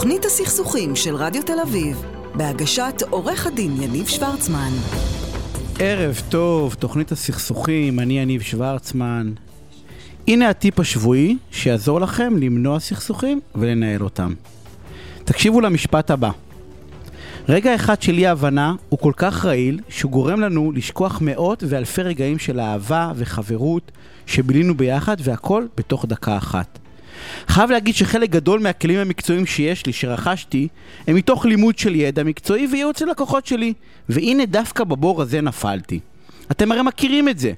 תוכנית הסכסוכים של רדיו תל אביב, בהגשת עורך הדין יניב שוורצמן. ערב טוב, תוכנית הסכסוכים, אני יניב שוורצמן. הנה הטיפ השבועי שיעזור לכם למנוע סכסוכים ולנהל אותם. תקשיבו למשפט הבא. רגע אחד של אי הבנה הוא כל כך רעיל שהוא גורם לנו לשכוח מאות ואלפי רגעים של אהבה וחברות שבילינו ביחד והכל בתוך דקה אחת. חייב להגיד שחלק גדול מהכלים המקצועיים שיש לי, שרכשתי, הם מתוך לימוד של ידע מקצועי וייעוץ ללקוחות שלי. והנה דווקא בבור הזה נפלתי. אתם הרי מכירים את זה.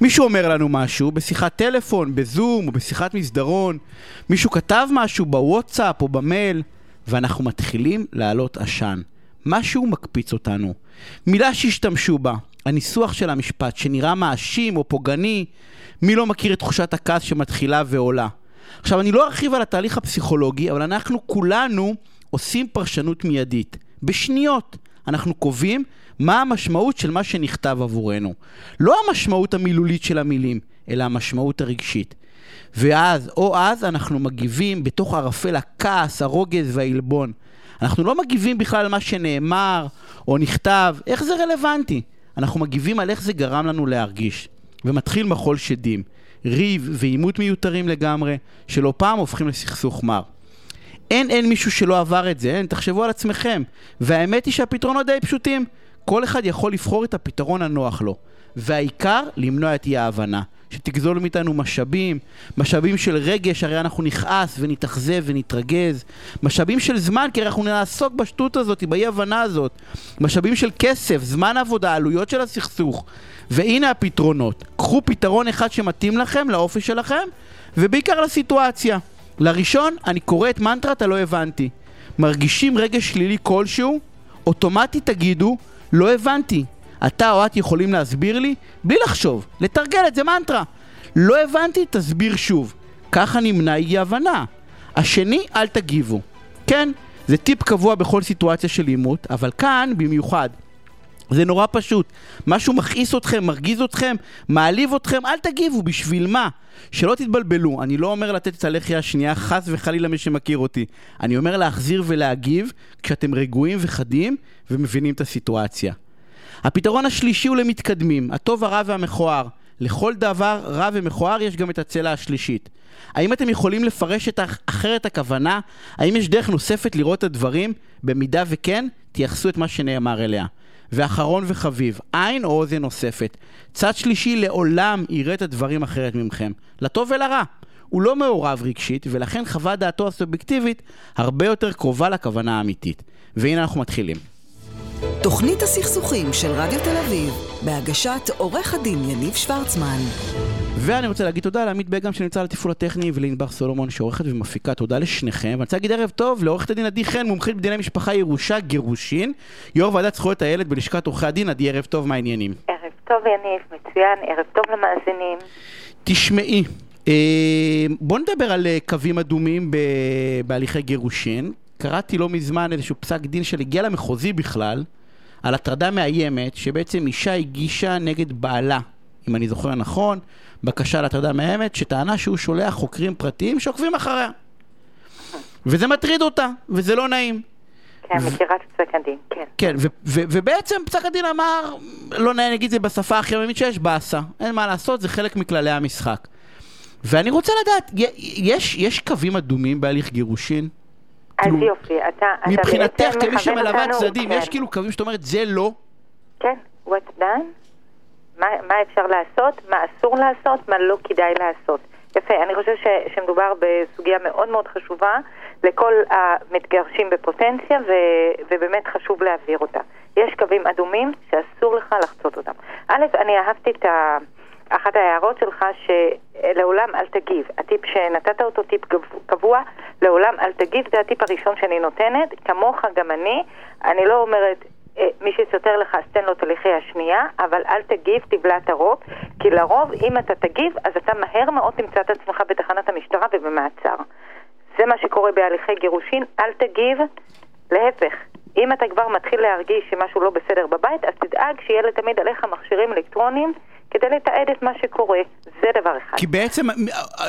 מישהו אומר לנו משהו בשיחת טלפון, בזום או בשיחת מסדרון, מישהו כתב משהו בוואטסאפ או במייל, ואנחנו מתחילים להעלות עשן. משהו מקפיץ אותנו. מילה שהשתמשו בה, הניסוח של המשפט, שנראה מאשים או פוגעני, מי לא מכיר את תחושת הכעס שמתחילה ועולה? עכשיו, אני לא ארחיב על התהליך הפסיכולוגי, אבל אנחנו כולנו עושים פרשנות מיידית. בשניות אנחנו קובעים מה המשמעות של מה שנכתב עבורנו. לא המשמעות המילולית של המילים, אלא המשמעות הרגשית. ואז, או אז, אנחנו מגיבים בתוך ערפל הכעס, הרוגז והעלבון. אנחנו לא מגיבים בכלל על מה שנאמר או נכתב, איך זה רלוונטי? אנחנו מגיבים על איך זה גרם לנו להרגיש. ומתחיל מחול שדים. ריב ועימות מיותרים לגמרי, שלא פעם הופכים לסכסוך מר. אין אין מישהו שלא עבר את זה, אין, תחשבו על עצמכם. והאמת היא שהפתרונות די פשוטים. כל אחד יכול לבחור את הפתרון הנוח לו. והעיקר, למנוע את אי ההבנה. שתגזול מאיתנו משאבים, משאבים של רגש, הרי אנחנו נכעס ונתאכזב ונתרגז, משאבים של זמן, כי אנחנו נעסוק בשטות הזאת, באי הבנה הזאת, משאבים של כסף, זמן עבודה, עלויות של הסכסוך, והנה הפתרונות. קחו פתרון אחד שמתאים לכם, לאופי שלכם, ובעיקר לסיטואציה. לראשון, אני קורא את מנטרת הלא הבנתי. מרגישים רגש שלילי כלשהו, אוטומטית תגידו, לא הבנתי. אתה או את יכולים להסביר לי? בלי לחשוב, לתרגל את זה מנטרה. לא הבנתי, תסביר שוב. ככה נמנע אי הבנה. השני, אל תגיבו. כן, זה טיפ קבוע בכל סיטואציה של עימות, אבל כאן במיוחד. זה נורא פשוט. משהו מכעיס אתכם, מרגיז אתכם, מעליב אתכם, אל תגיבו, בשביל מה? שלא תתבלבלו, אני לא אומר לתת את הלחי השנייה, חס וחלילה מי שמכיר אותי. אני אומר להחזיר ולהגיב כשאתם רגועים וחדים ומבינים את הסיטואציה. הפתרון השלישי הוא למתקדמים, הטוב, הרע והמכוער. לכל דבר רע ומכוער יש גם את הצלע השלישית. האם אתם יכולים לפרש את אחרת הכוונה? האם יש דרך נוספת לראות את הדברים? במידה וכן, תייחסו את מה שנאמר אליה. ואחרון וחביב, עין או אוזן נוספת. צד שלישי לעולם יראה את הדברים אחרת ממכם, לטוב ולרע. הוא לא מעורב רגשית, ולכן חוות דעתו הסובייקטיבית הרבה יותר קרובה לכוונה האמיתית. והנה אנחנו מתחילים. תוכנית הסכסוכים של רדיו תל אביב, בהגשת עורך הדין יניב שוורצמן. ואני רוצה להגיד תודה לעמית בגם שנמצא על התפעול הטכני ולענבר סולומון שעורכת ומפיקה. תודה לשניכם. ואני רוצה להגיד ערב טוב לעורכת הדין עדי חן, מומחית בדיני משפחה ירושה גירושין, יו"ר ועדת זכויות הילד בלשכת עורכי הדין. עדי, ערב טוב, מה העניינים? ערב טוב יניב, מצוין, ערב טוב למאזינים. תשמעי, אה, בוא נדבר על אה, קווים אדומים בהליכי גירושין. קראתי לא מזמן איזשהו פסק דין שהגיע למחוזי בכלל, על הטרדה מאיימת, שבעצם אישה הגישה נגד בעלה, אם אני זוכר נכון, בקשה להטרדה מאיימת, שטענה שהוא שולח חוקרים פרטיים שעוקבים אחריה. וזה מטריד אותה, וזה לא נעים. כן, מכירה את פסק הדין, כן. כן, ובעצם פסק הדין אמר, לא נעים להגיד את זה בשפה הכי עממית שיש, באסה. אין מה לעשות, זה חלק מכללי המשחק. ואני רוצה לדעת, יש, יש קווים אדומים בהליך גירושין? אז כאילו, יופי, אתה, מבחינתך, כמי שמלווה צדדים, כן. יש כאילו קווים שאת אומרת, זה לא? כן, what's done? מה, מה אפשר לעשות, מה אסור לעשות, מה לא כדאי לעשות. יפה, אני חושבת שמדובר בסוגיה מאוד מאוד חשובה לכל המתגרשים בפוטנציה, ו, ובאמת חשוב להעביר אותה. יש קווים אדומים שאסור לך לחצות אותם. א', אני אהבתי את ה... אחת ההערות שלך שלעולם אל תגיב. הטיפ שנתת אותו, טיפ קבוע, לעולם אל תגיב, זה הטיפ הראשון שאני נותנת. כמוך גם אני, אני לא אומרת אה, מי שסותר לך, אז תן לו את הליכי השנייה, אבל אל תגיב, תבלע את הרוב, כי לרוב, אם אתה תגיב, אז אתה מהר מאוד תמצא את עצמך בתחנת המשטרה ובמעצר. זה מה שקורה בהליכי גירושין, אל תגיב, להפך, אם אתה כבר מתחיל להרגיש שמשהו לא בסדר בבית, אז תדאג שיהיה לתמיד עליך מכשירים אלקטרוניים כדי לתעד את מה שקורה. זה דבר אחד. כי בעצם,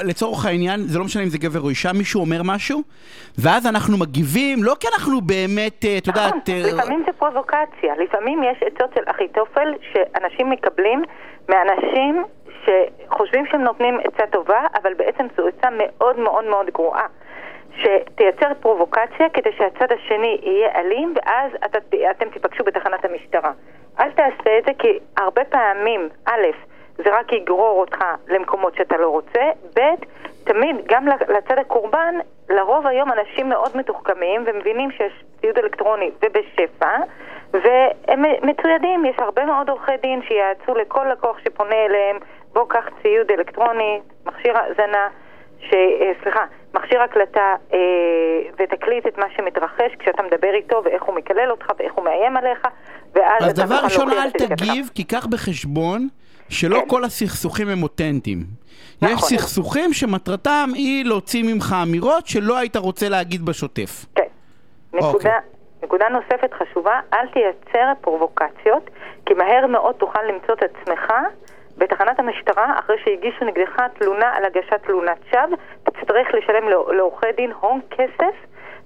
לצורך העניין, זה לא משנה אם זה גבר או אישה, מישהו אומר משהו, ואז אנחנו מגיבים, לא כי אנחנו באמת, אה, את יודעת... נכון, לפעמים זה פרובוקציה. לפעמים יש עצות של אחיתופל שאנשים מקבלים מאנשים שחושבים שהם נותנים עצה טובה, אבל בעצם זו עצה מאוד מאוד מאוד גרועה. שתייצר פרובוקציה כדי שהצד השני יהיה אלים, ואז את, אתם תיפגשו בתחנת המשטרה. אל תעשה את זה, כי הרבה פעמים, א', זה רק יגרור אותך למקומות שאתה לא רוצה, ב', תמיד, גם לצד הקורבן, לרוב היום אנשים מאוד מתוחכמים ומבינים שיש ציוד אלקטרוני ובשפע, והם מצוידים, יש הרבה מאוד עורכי דין שיעצו לכל לקוח שפונה אליהם, בוא קח ציוד אלקטרוני, מכשיר האזנה, ש... אה, סליחה, מכשיר הקלטה אה, ותקליט את מה שמתרחש כשאתה מדבר איתו ואיך הוא מקלל אותך ואיך הוא מאיים עליך ואז אז דבר ראשון אל תגיב, כי קח בחשבון שלא כן. כל הסכסוכים הם אותנטיים. נכון. יש סכסוכים שמטרתם היא להוציא ממך אמירות שלא היית רוצה להגיד בשוטף. כן. נקודה, אוקיי. נקודה נוספת חשובה, אל תייצר פרובוקציות, כי מהר מאוד תוכל למצוא את עצמך בתחנת המשטרה, אחרי שהגישו נגדך תלונה על הגשת תלונת שווא, תצטרך לשלם לעורכי דין הון כסף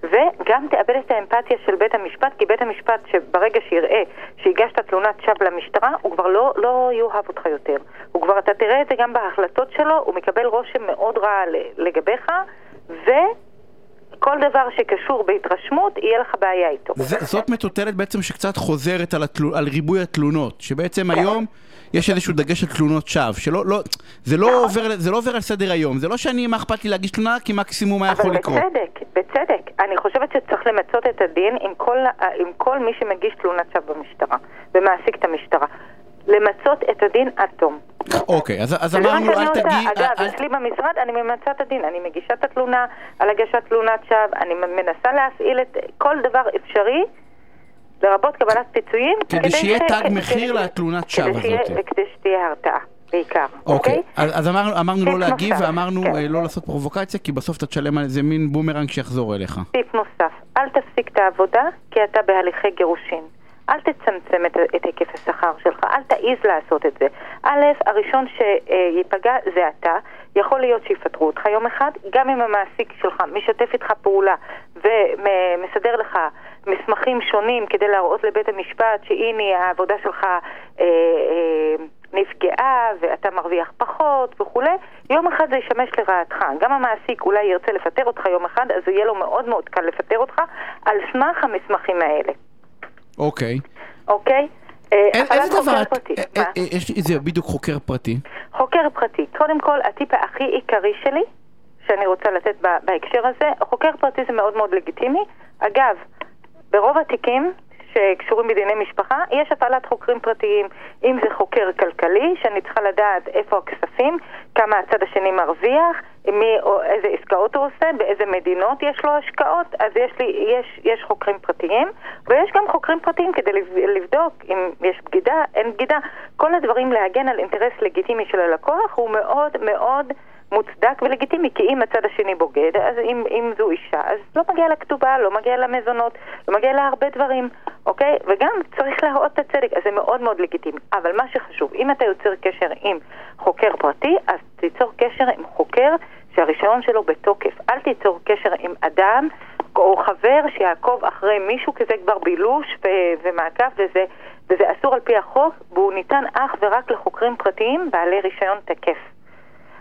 וגם תאבד את האמפתיה של בית המשפט, כי בית המשפט, שברגע שיראה שהגשת תלונת שווא למשטרה, הוא כבר לא, לא יאהב אותך יותר. הוא כבר, אתה תראה את זה גם בהחלטות שלו, הוא מקבל רושם מאוד רע לגביך, ו... כל דבר שקשור בהתרשמות, יהיה לך בעיה איתו. זה, זאת מטוטלת בעצם שקצת חוזרת על, התלו, על ריבוי התלונות, שבעצם כן. היום יש איזשהו דגש על תלונות שווא, שלא, לא, זה, לא נכון. עובר, זה לא עובר על סדר היום, זה לא שאני, מה אכפת לי להגיש תלונה, כי מקסימום מה יכול לקרות. אבל בצדק, בצדק. אני חושבת שצריך למצות את הדין עם כל, עם כל מי שמגיש תלונת שווא במשטרה, ומעסיק את המשטרה. למצות את הדין עד תום. אוקיי, אז, אז אמרנו, אל תגיעי... אגב, אל... אצלי במשרד אני ממצה את הדין, אני מגישה את התלונה על הגשת תלונת שווא, אני מנסה להפעיל את כל דבר אפשרי, לרבות קבלת פיצויים, כדי שיהיה תג מחיר לתלונת שווא הזאת. וכדי שתהיה הרתעה. בעיקר, אוקיי? Okay. אוקיי? אז אמרנו, אמרנו לא להגיב ואמרנו כן. אה, לא לעשות פרובוקציה, כי בסוף אתה תשלם על איזה מין בומרנג שיחזור אליך. טיפ נוסף, אל תפסיק את העבודה, כי אתה בהליכי גירושין. אל תצמצם את, את היקף השכר שלך, אל תעז לעשות את זה. א', הראשון שייפגע זה אתה, יכול להיות שיפטרו אותך יום אחד, גם אם המעסיק שלך משתף איתך פעולה ומסדר לך מסמכים שונים כדי להראות לבית המשפט שהנה העבודה שלך אה, אה, נפגעה ואתה מרוויח פחות וכולי, יום אחד זה ישמש לרעתך. גם המעסיק אולי ירצה לפטר אותך יום אחד, אז יהיה לו מאוד מאוד קל לפטר אותך על סמך המסמכים האלה. אוקיי. אוקיי? אה, איזה דבר, אה, אה, יש לי זה בדיוק חוקר פרטי. חוקר פרטי. קודם כל, הטיפ הכי עיקרי שלי, שאני רוצה לתת בהקשר הזה, חוקר פרטי זה מאוד מאוד לגיטימי. אגב, ברוב התיקים שקשורים בדיני משפחה, יש הפעלת חוקרים פרטיים. אם זה חוקר כלכלי, שאני צריכה לדעת איפה הכספים, כמה הצד השני מרוויח, מי, או איזה עסקאות הוא עושה, באיזה מדינות יש לו השקעות, אז יש, לי, יש, יש חוקרים פרטיים, ויש גם חוקרים פרטיים כדי לבדוק אם יש בגידה, אין בגידה. כל הדברים להגן על אינטרס לגיטימי של הלקוח הוא מאוד מאוד... מוצדק ולגיטימי, כי אם הצד השני בוגד, אז אם, אם זו אישה, אז לא מגיע לה כתובה, לא מגיע לה מזונות, לא מגיע לה הרבה דברים, אוקיי? וגם צריך להראות את הצדק, אז זה מאוד מאוד לגיטימי. אבל מה שחשוב, אם אתה יוצר קשר עם חוקר פרטי, אז תיצור קשר עם חוקר שהרישיון שלו בתוקף. אל תיצור קשר עם אדם או חבר שיעקוב אחרי מישהו, כי זה כבר בילוש ו- ומעקב וזה, וזה אסור על פי החוק, והוא ניתן אך ורק לחוקרים פרטיים בעלי רישיון תקף.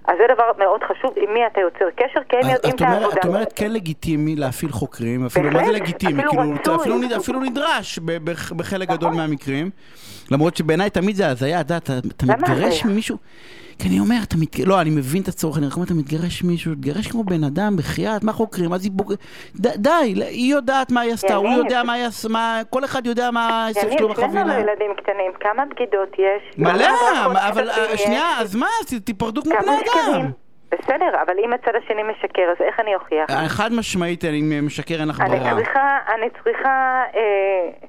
אז זה דבר מאוד חשוב, עם מי אתה יוצר קשר, כי הם יודעים את העבודה. את אומרת כן לגיטימי להפעיל חוקרים, אפילו מה זה לגיטימי? אפילו כאילו, רצוי. אפילו נדרש בחלק גדול נכון. מהמקרים. למרות שבעיניי תמיד זה הזיה, אתה מתגרש ממישהו... כי אני אומר, אתה מת... לא, אני מבין את הצורך, אני אומר, אתה מתגרש מישהו, תגרש כמו בן אדם, בחייאת, מה חוקרים? בוג... ד... די, היא יודעת מה היא עשתה, הוא יודע מה היא עשתה, מה... כל אחד יודע מה העסק שלו בחבילה. יניב, שנינו ילדים קטנים, כמה בגידות יש? מלא, אבל שנייה, אז מה, תיפרדו כמו בני אדם. בסדר, אבל אם הצד השני משקר, אז איך אני אוכיח? אה, חד משמעית, אני משקר, אין לך ברירה. אני צריכה, אני צריכה אה,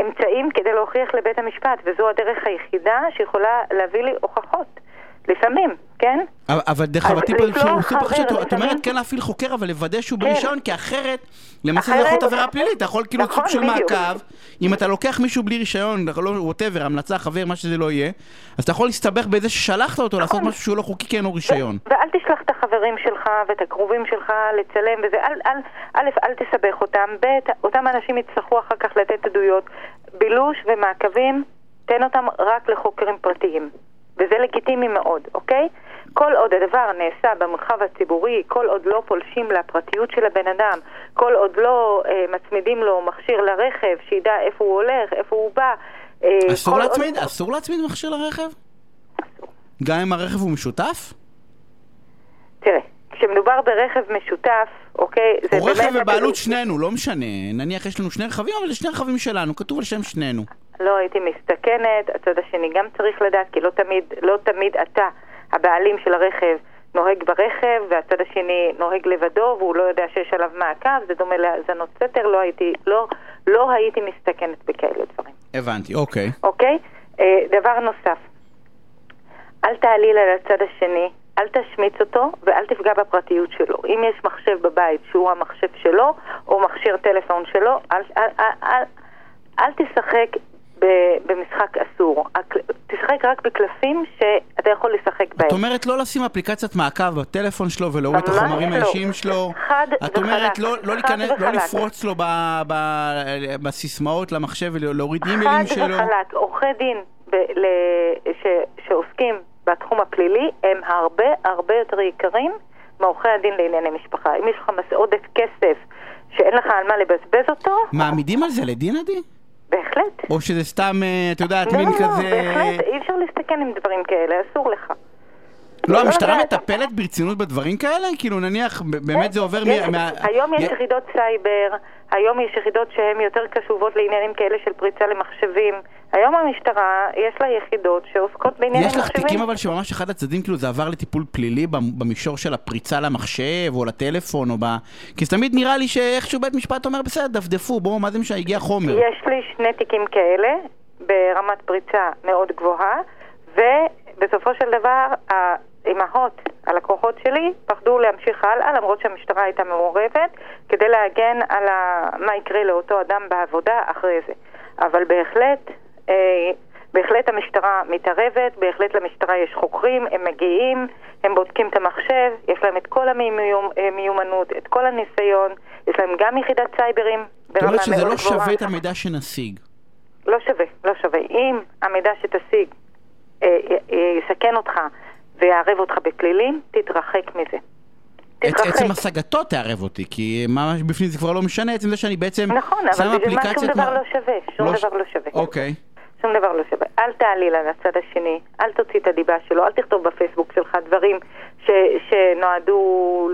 אמצעים כדי להוכיח לבית המשפט, וזו הדרך היחידה שיכולה להביא לי הוכחות. לפעמים, כן? אבל- אבל דרך אגב, הטיפ שהוא סופר חבר, חשוב, את אומרת כן להפעיל חוקר, אבל לוודא שהוא כן. ברישיון, כי אחרת, למעשה זה יכול להיות עבירה פלילית, אתה יכול כאילו נכון, סוג של. מעקב, אם אתה לוקח מישהו בלי רישיון, לא ווטאבר, המלצה, חבר, מה שזה לא יהיה, אז אתה יכול להסתבך בזה ששלחת אותו לעשות נכון. משהו שהוא לא חוקי כי אין לו רישיון. ואל תשלח את החברים שלך ואת הקרובים שלך לצלם וזה, אל, אל, א', אל תסבך אותם, ב', אותם אנשים יצטרכו אחר כך לתת עדויות. בילוש ומעקבים, תן אותם רק לחוקרים פרטיים. וזה לגיטימי מאוד, אוקיי? כל עוד הדבר נעשה במרחב הציבורי, כל עוד לא פולשים לפרטיות של הבן אדם, כל עוד לא אה, מצמידים לו מכשיר לרכב, שידע איפה הוא הולך, איפה הוא בא. אה, אסור כל עוד- להצמיד? אסור להצמיד מכשיר לרכב? גם אם הרכב הוא משותף? תראה, כשמדובר ברכב משותף, אוקיי, זה או באמת... רכב בבעלות שנינו, לא משנה. נניח יש לנו שני רכבים, אבל זה שני רכבים שלנו, כתוב על שם שנינו. לא הייתי מסתכנת, הצד השני גם צריך לדעת, כי לא תמיד, לא תמיד אתה, הבעלים של הרכב, נוהג ברכב, והצד השני נוהג לבדו, והוא לא יודע שיש עליו מעקב, זה דומה להאזנות סתר, לא הייתי, לא, לא הייתי מסתכנת בכאלה דברים, הבנתי, אוקיי. אוקיי? אה, דבר נוסף, אל תעליל על הצד השני, אל תשמיץ אותו ואל תפגע בפרטיות שלו. אם יש מחשב בבית שהוא המחשב שלו, או מכשיר טלפון שלו, אל, אל, אל, אל, אל תשחק ב- במשחק אסור. תשחק רק בקלפים שאתה יכול לשחק בהם. את אומרת לא לשים אפליקציית מעקב בטלפון שלו ולהוריד את החומרים לא. האישיים שלו. חד את אומרת וחלק. לא, לא, חד להיכנס, לא וחלק. לפרוץ לו ב, ב, בסיסמאות למחשב ולהוריד חד אימיילים שלו. וחלק. עורכי דין ב- ל- ש- שעוסקים בתחום הפלילי הם הרבה הרבה יותר יקרים מעורכי הדין לענייני משפחה. אם יש לך מס- עודף כסף שאין לך על מה לבזבז אותו, מעמידים על זה לדין עדי? בהחלט. או שזה סתם, אה, את יודעת, לא, מין לא, לא, כזה... בהחלט, אי אפשר להסתכן עם דברים כאלה, אסור לך. לא, המשטרה יודעת. מטפלת ברצינות בדברים כאלה? כאילו נניח, ב- באמת זה עובר יש- מה... היום יש יחידות סייבר, היום יש יחידות שהן יותר קשובות לעניינים כאלה של פריצה למחשבים. היום המשטרה, יש לה יחידות שעוסקות בענייני יש לך מחשבים. תיקים אבל שממש אחד הצדדים כאילו זה עבר לטיפול פלילי במ- במישור של הפריצה למחשב או לטלפון או ב... כי זה תמיד נראה לי שאיכשהו בית משפט אומר בסדר דפדפו בואו מה זה משנה הגיע חומר. יש לי שני תיקים כאלה, ברמת פריצה מאוד גבוהה, ובסופו של דבר האימהות, הלקוחות שלי, פחדו להמשיך הלאה, למרות שהמשטרה הייתה מעורבת, כדי להגן על ה... מה יקרה לאותו אדם בעבודה אחרי זה. אבל בהחלט, אה, בהחלט המשטרה מתערבת, בהחלט למשטרה יש חוקרים, הם מגיעים, הם בודקים את המחשב, יש להם את כל המיומנות, את כל הניסיון, יש להם גם יחידת סייברים זאת ברמה אומרת שזה לא. שווה את המידע שנשיג. לא שווה, לא שווה. אם המידע שתשיג אה, יסכן אותך ויערב אותך בפלילים, תתרחק מזה. תתרחק. עצם השגתו תערב אותי, כי ממש בפנים זה כבר לא משנה, עצם זה שאני בעצם נכון, שם אבל בשביל מה שום דבר מה- לא שווה. שום לא דבר ש- לא שווה. אוקיי. שום דבר לא שווה. אל תעליל על הצד השני, אל תוציא את הדיבה שלו, אל תכתוב בפייסבוק שלך דברים ש, שנועדו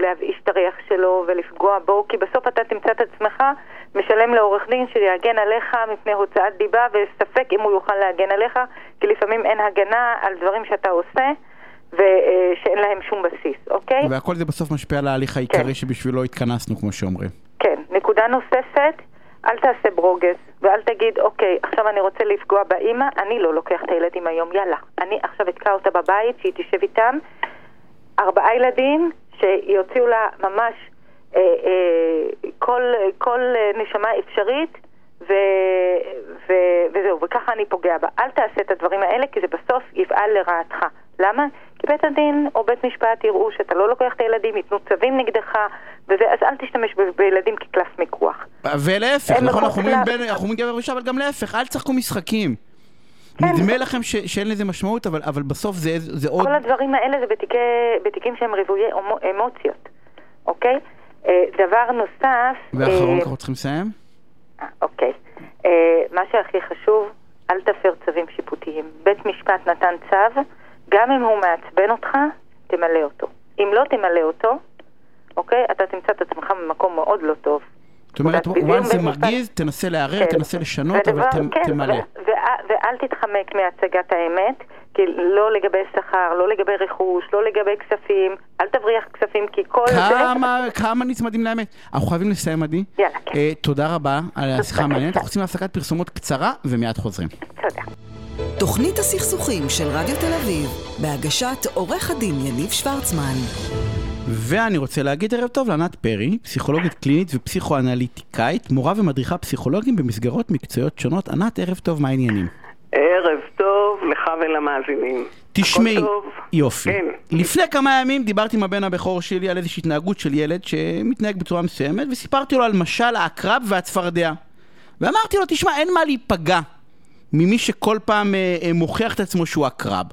להבאיש את הריח שלו ולפגוע בו, כי בסוף אתה תמצא את עצמך משלם לעורך דין שיגן עליך מפני הוצאת דיבה, וספק אם הוא יוכל להגן עליך, כי לפעמים אין הגנה על דברים שאתה עושה ושאין להם שום בסיס, אוקיי? והכל זה בסוף משפיע על ההליך העיקרי כן. שבשבילו התכנסנו, כמו שאומרים. כן. נקודה נוספת, אל תעשה ברוגז, ואל תגיד, אוקיי, עכשיו אני רוצה לפגוע באימא, אני לא לוקח את הילדים היום, יאללה. אני עכשיו אתקע אותה בבית, שהיא תשב איתם. ארבעה ילדים שיוציאו לה ממש אה, אה, כל, כל אה, נשמה אפשרית, ו, ו, וזהו, וככה אני פוגע בה. אל תעשה את הדברים האלה, כי זה בסוף יפעל לרעתך. למה? בית הדין או בית משפט יראו שאתה לא לוקח את הילדים, ייתנו צווים נגדך, וזה, אז אל תשתמש ב- בילדים כקלף מיקוח. ולהפך, הם נכון, אנחנו אומרים בין- אנחנו אומרים גבר ואישה, אבל גם להפך, אל תשחקו משחקים. כן. נדמה לכם ש- שאין לזה משמעות, אבל אבל בסוף זה זה עוד... כל הדברים האלה זה בתיקי, בתיקים שהם רוויי אמוציות, אוקיי? אה, דבר נוסף... ואחרון, אה, אנחנו צריכים לסיים? אה, אוקיי. אה, מה שהכי חשוב, אל תפר צווים שיפוטיים. בית משפט נתן צו, גם אם הוא מעצבן אותך, תמלא אותו. אם לא תמלא אותו, אוקיי, אתה תמצא את עצמך במקום מאוד לא טוב. זאת אומרת, once זה מרגיז, תנסה לערער, כן. תנסה לשנות, אבל ת- כן, תמלא. ואל תתחמק מהצגת האמת, כי לא לגבי שכר, לא לגבי רכוש, לא לגבי כספים, אל תבריח כספים, כי כל זה... כמה, נצמדים לאמת. אנחנו חייבים לסיים, עדי. יאללה, כן. אה, תודה רבה על השיחה. המעניינת. אנחנו עושים הפסקת פרסומות קצרה ומיד חוזרים. תודה. תוכנית הסכסוכים של רדיו תל אביב, בהגשת עורך הדין יניב שוורצמן. ואני רוצה להגיד ערב טוב לענת פרי, פסיכולוגית קלינית ופסיכואנליטיקאית, מורה ומדריכה פסיכולוגים במסגרות מקצועיות שונות. ענת, ערב טוב, מה העניינים? ערב טוב לך ולמאזינים. תשמעי? יופי. כן. לפני כמה ימים דיברתי עם הבן הבכור שלי על איזושהי התנהגות של ילד שמתנהג בצורה מסוימת, וסיפרתי לו על משל העקרב והצפרדע. ואמרתי לו, תשמע, אין מה להיפגע ממי שכל פעם אה, אה, מוכיח את עצמו שהוא עקרב.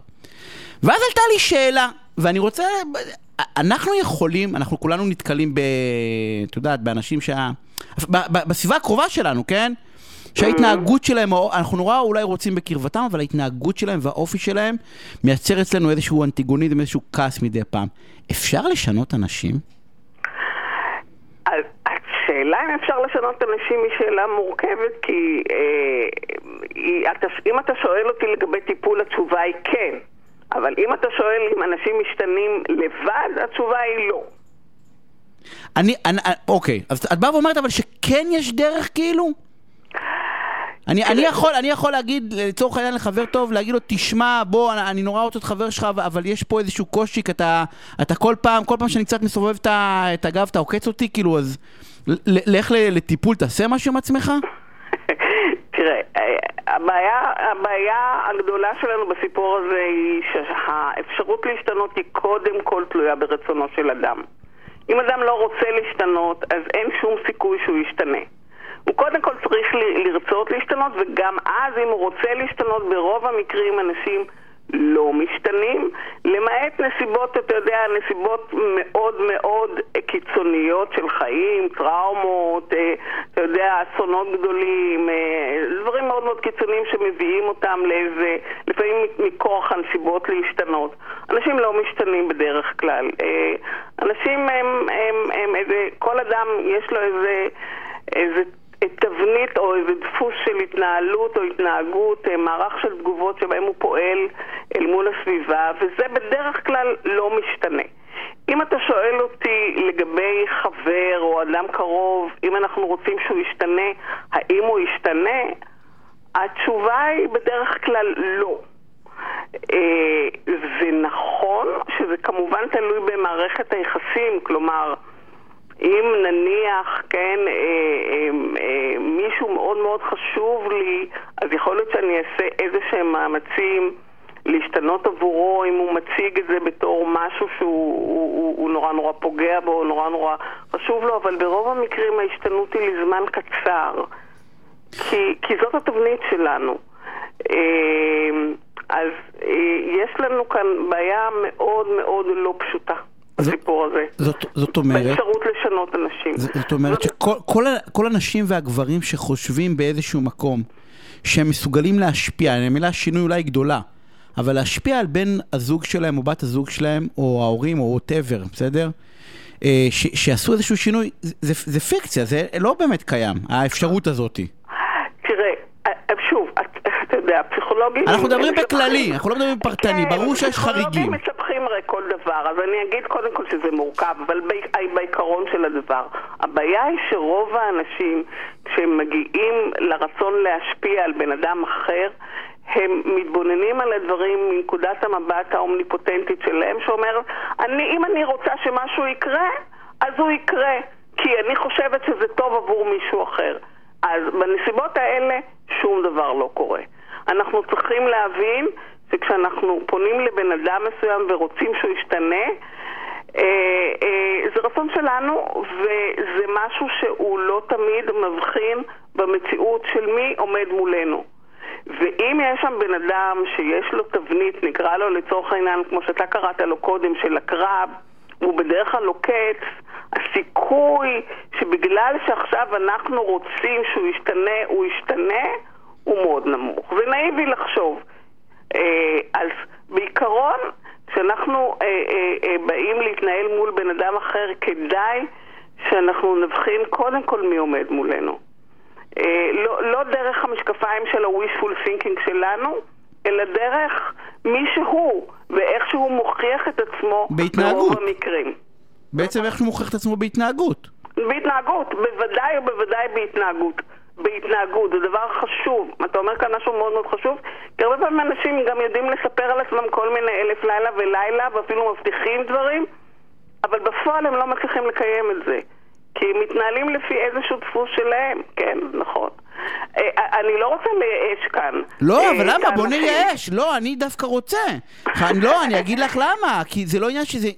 ואז עלתה לי שאלה, ואני רוצה... אנחנו יכולים, אנחנו כולנו נתקלים ב... את יודעת, באנשים שה... ב- ב- בסביבה הקרובה שלנו, כן? שההתנהגות שלהם, אנחנו נורא אולי רוצים בקרבתם, אבל ההתנהגות שלהם והאופי שלהם מייצר אצלנו איזשהו אנטיגוניזם, איזשהו כעס מדי פעם. אפשר לשנות אנשים? השאלה אם אפשר לשנות אנשים היא שאלה מורכבת, כי אה, היא, אתה, אם אתה שואל אותי לגבי טיפול, התשובה היא כן. אבל אם אתה שואל אם אנשים משתנים לבד, התשובה היא לא. אני, אני, אוקיי, אז את באה ואומרת אבל שכן יש דרך כאילו? אני, אני, יכול, אני יכול להגיד לצורך העניין לחבר טוב, להגיד לו תשמע בוא אני, אני נורא רוצה להיות חבר שלך אבל- יש פה איזשהו קושי כי אתה, אתה כל פעם, כל פעם שאני קצת מסובב את, את הגב אתה עוקץ אותי כאילו אז לך לטיפול תעשה משהו עם עצמך? תראה, אה, הבעיה, הבעיה הגדולה שלנו בסיפור הזה היא שהאפשרות להשתנות היא קודם כל תלויה ברצונו של אדם. אם אדם לא רוצה להשתנות, אז אין שום סיכוי שהוא ישתנה. הוא קודם כל צריך לרצות להשתנות, וגם אז אם הוא רוצה להשתנות, ברוב המקרים אנשים לא משתנים, למעט נסיבות, אתה יודע, נסיבות מאוד מאוד קיצוניות של חיים, טראומות, אה, אתה יודע, אסונות גדולים, אה, דברים מאוד מאוד קיצוניים שמביאים אותם לאיזה, לפעמים מכורח הנסיבות להשתנות. אנשים לא משתנים בדרך כלל. אה, אנשים הם, הם, הם איזה, כל אדם יש לו איזה, איזה תבנית או איזה דפוס של התנהלות או התנהגות, אה, מערך של תגובות שבהם הוא פועל אל מול הסביבה, וזה בדרך כלל לא משתנה. אם אתה שואל אותי לגבי חבר או אדם קרוב, אם אנחנו רוצים שהוא ישתנה, האם הוא ישתנה? התשובה היא בדרך כלל לא. אה, זה נכון שזה כמובן תלוי במערכת היחסים, כלומר, אם נניח, כן, אה, אה, אה, מישהו מאוד מאוד חשוב לי, אז יכול להיות שאני אעשה איזה שהם מאמצים להשתנות עבורו אם הוא מציג את זה בתור משהו שהוא הוא, הוא, הוא נורא נורא פוגע בו, נורא נורא חשוב לו, אבל ברוב המקרים ההשתנות היא לזמן קצר, כי, כי זאת התבנית שלנו. אה, אז אה, יש לנו כאן בעיה מאוד מאוד לא פשוטה בסיפור הזה. זאת, זאת אומרת... באפשרות לשנות אנשים. ז- זאת אומרת שכל כל, כל הנשים והגברים שחושבים באיזשהו מקום שהם מסוגלים להשפיע, המילה שינוי אולי גדולה, אבל להשפיע על בן הזוג שלהם או בת הזוג שלהם או ההורים או ווטאבר, בסדר? אה, ש- שיעשו איזשהו שינוי, זה, זה, פיקציה, זה לא באמת קיים, האפשרות הזאתי. תראה, אה, שוב, את- אתה יודע, פסיכולוגים... אנחנו מדברים בכללי, אנחנו לא מדברים פרטני, כן, ברור שיש חריגים. פסיכולוגים מספחים הרי כל דבר, אז אני אגיד קודם כל שזה מורכב, אבל ב- בעיקרון של הדבר. הבעיה היא שרוב האנשים, כשהם מגיעים לרצון להשפיע על בן אדם אחר, הם מתבוננים על הדברים מנקודת המבט האומניפוטנטית שלהם, שאומר, אני, אם אני רוצה שמשהו יקרה, אז הוא יקרה, כי אני חושבת שזה טוב עבור מישהו אחר. אז בנסיבות האלה שום דבר לא קורה. אנחנו צריכים להבין שכשאנחנו פונים לבן אדם מסוים ורוצים שהוא ישתנה, אה, אה, זה רצון שלנו וזה משהו שהוא לא תמיד מבחין במציאות של מי עומד מולנו. ואם יש שם בן אדם שיש לו תבנית, נקרא לו לצורך העניין, כמו שאתה קראת לו קודם, של הקרב, הוא בדרך כלל עוקץ, הסיכוי שבגלל שעכשיו אנחנו רוצים שהוא ישתנה, הוא ישתנה, הוא מאוד נמוך. זה נאיבי לחשוב. אה, אז בעיקרון, כשאנחנו אה, אה, אה, באים להתנהל מול בן אדם אחר, כדאי שאנחנו נבחין קודם כל מי עומד מולנו. אה, לא, לא דרך המשקפיים של ה-wishful thinking שלנו, אלא דרך מי שהוא, ואיך שהוא מוכיח את עצמו בהתנהגות. ברוב המקרים. בעצם איך שהוא מוכיח את עצמו בהתנהגות. בהתנהגות, בוודאי ובוודאי בהתנהגות. בהתנהגות, זה דבר חשוב. אתה אומר כאן משהו מאוד מאוד חשוב, כי הרבה פעמים אנשים גם יודעים לספר על עצמם כל מיני אלף לילה ולילה, ואפילו מבטיחים דברים, אבל בפועל הם לא מצליחים לקיים את זה. כי הם מתנהלים לפי איזשהו דפוס שלהם, כן, נכון. אה, אני לא רוצה לייאש כאן. לא, אה, אבל למה? בוא. נייאש. לא, אני דווקא רוצה. לא, אני אגיד לך למה. כי זה לא עניין שזה...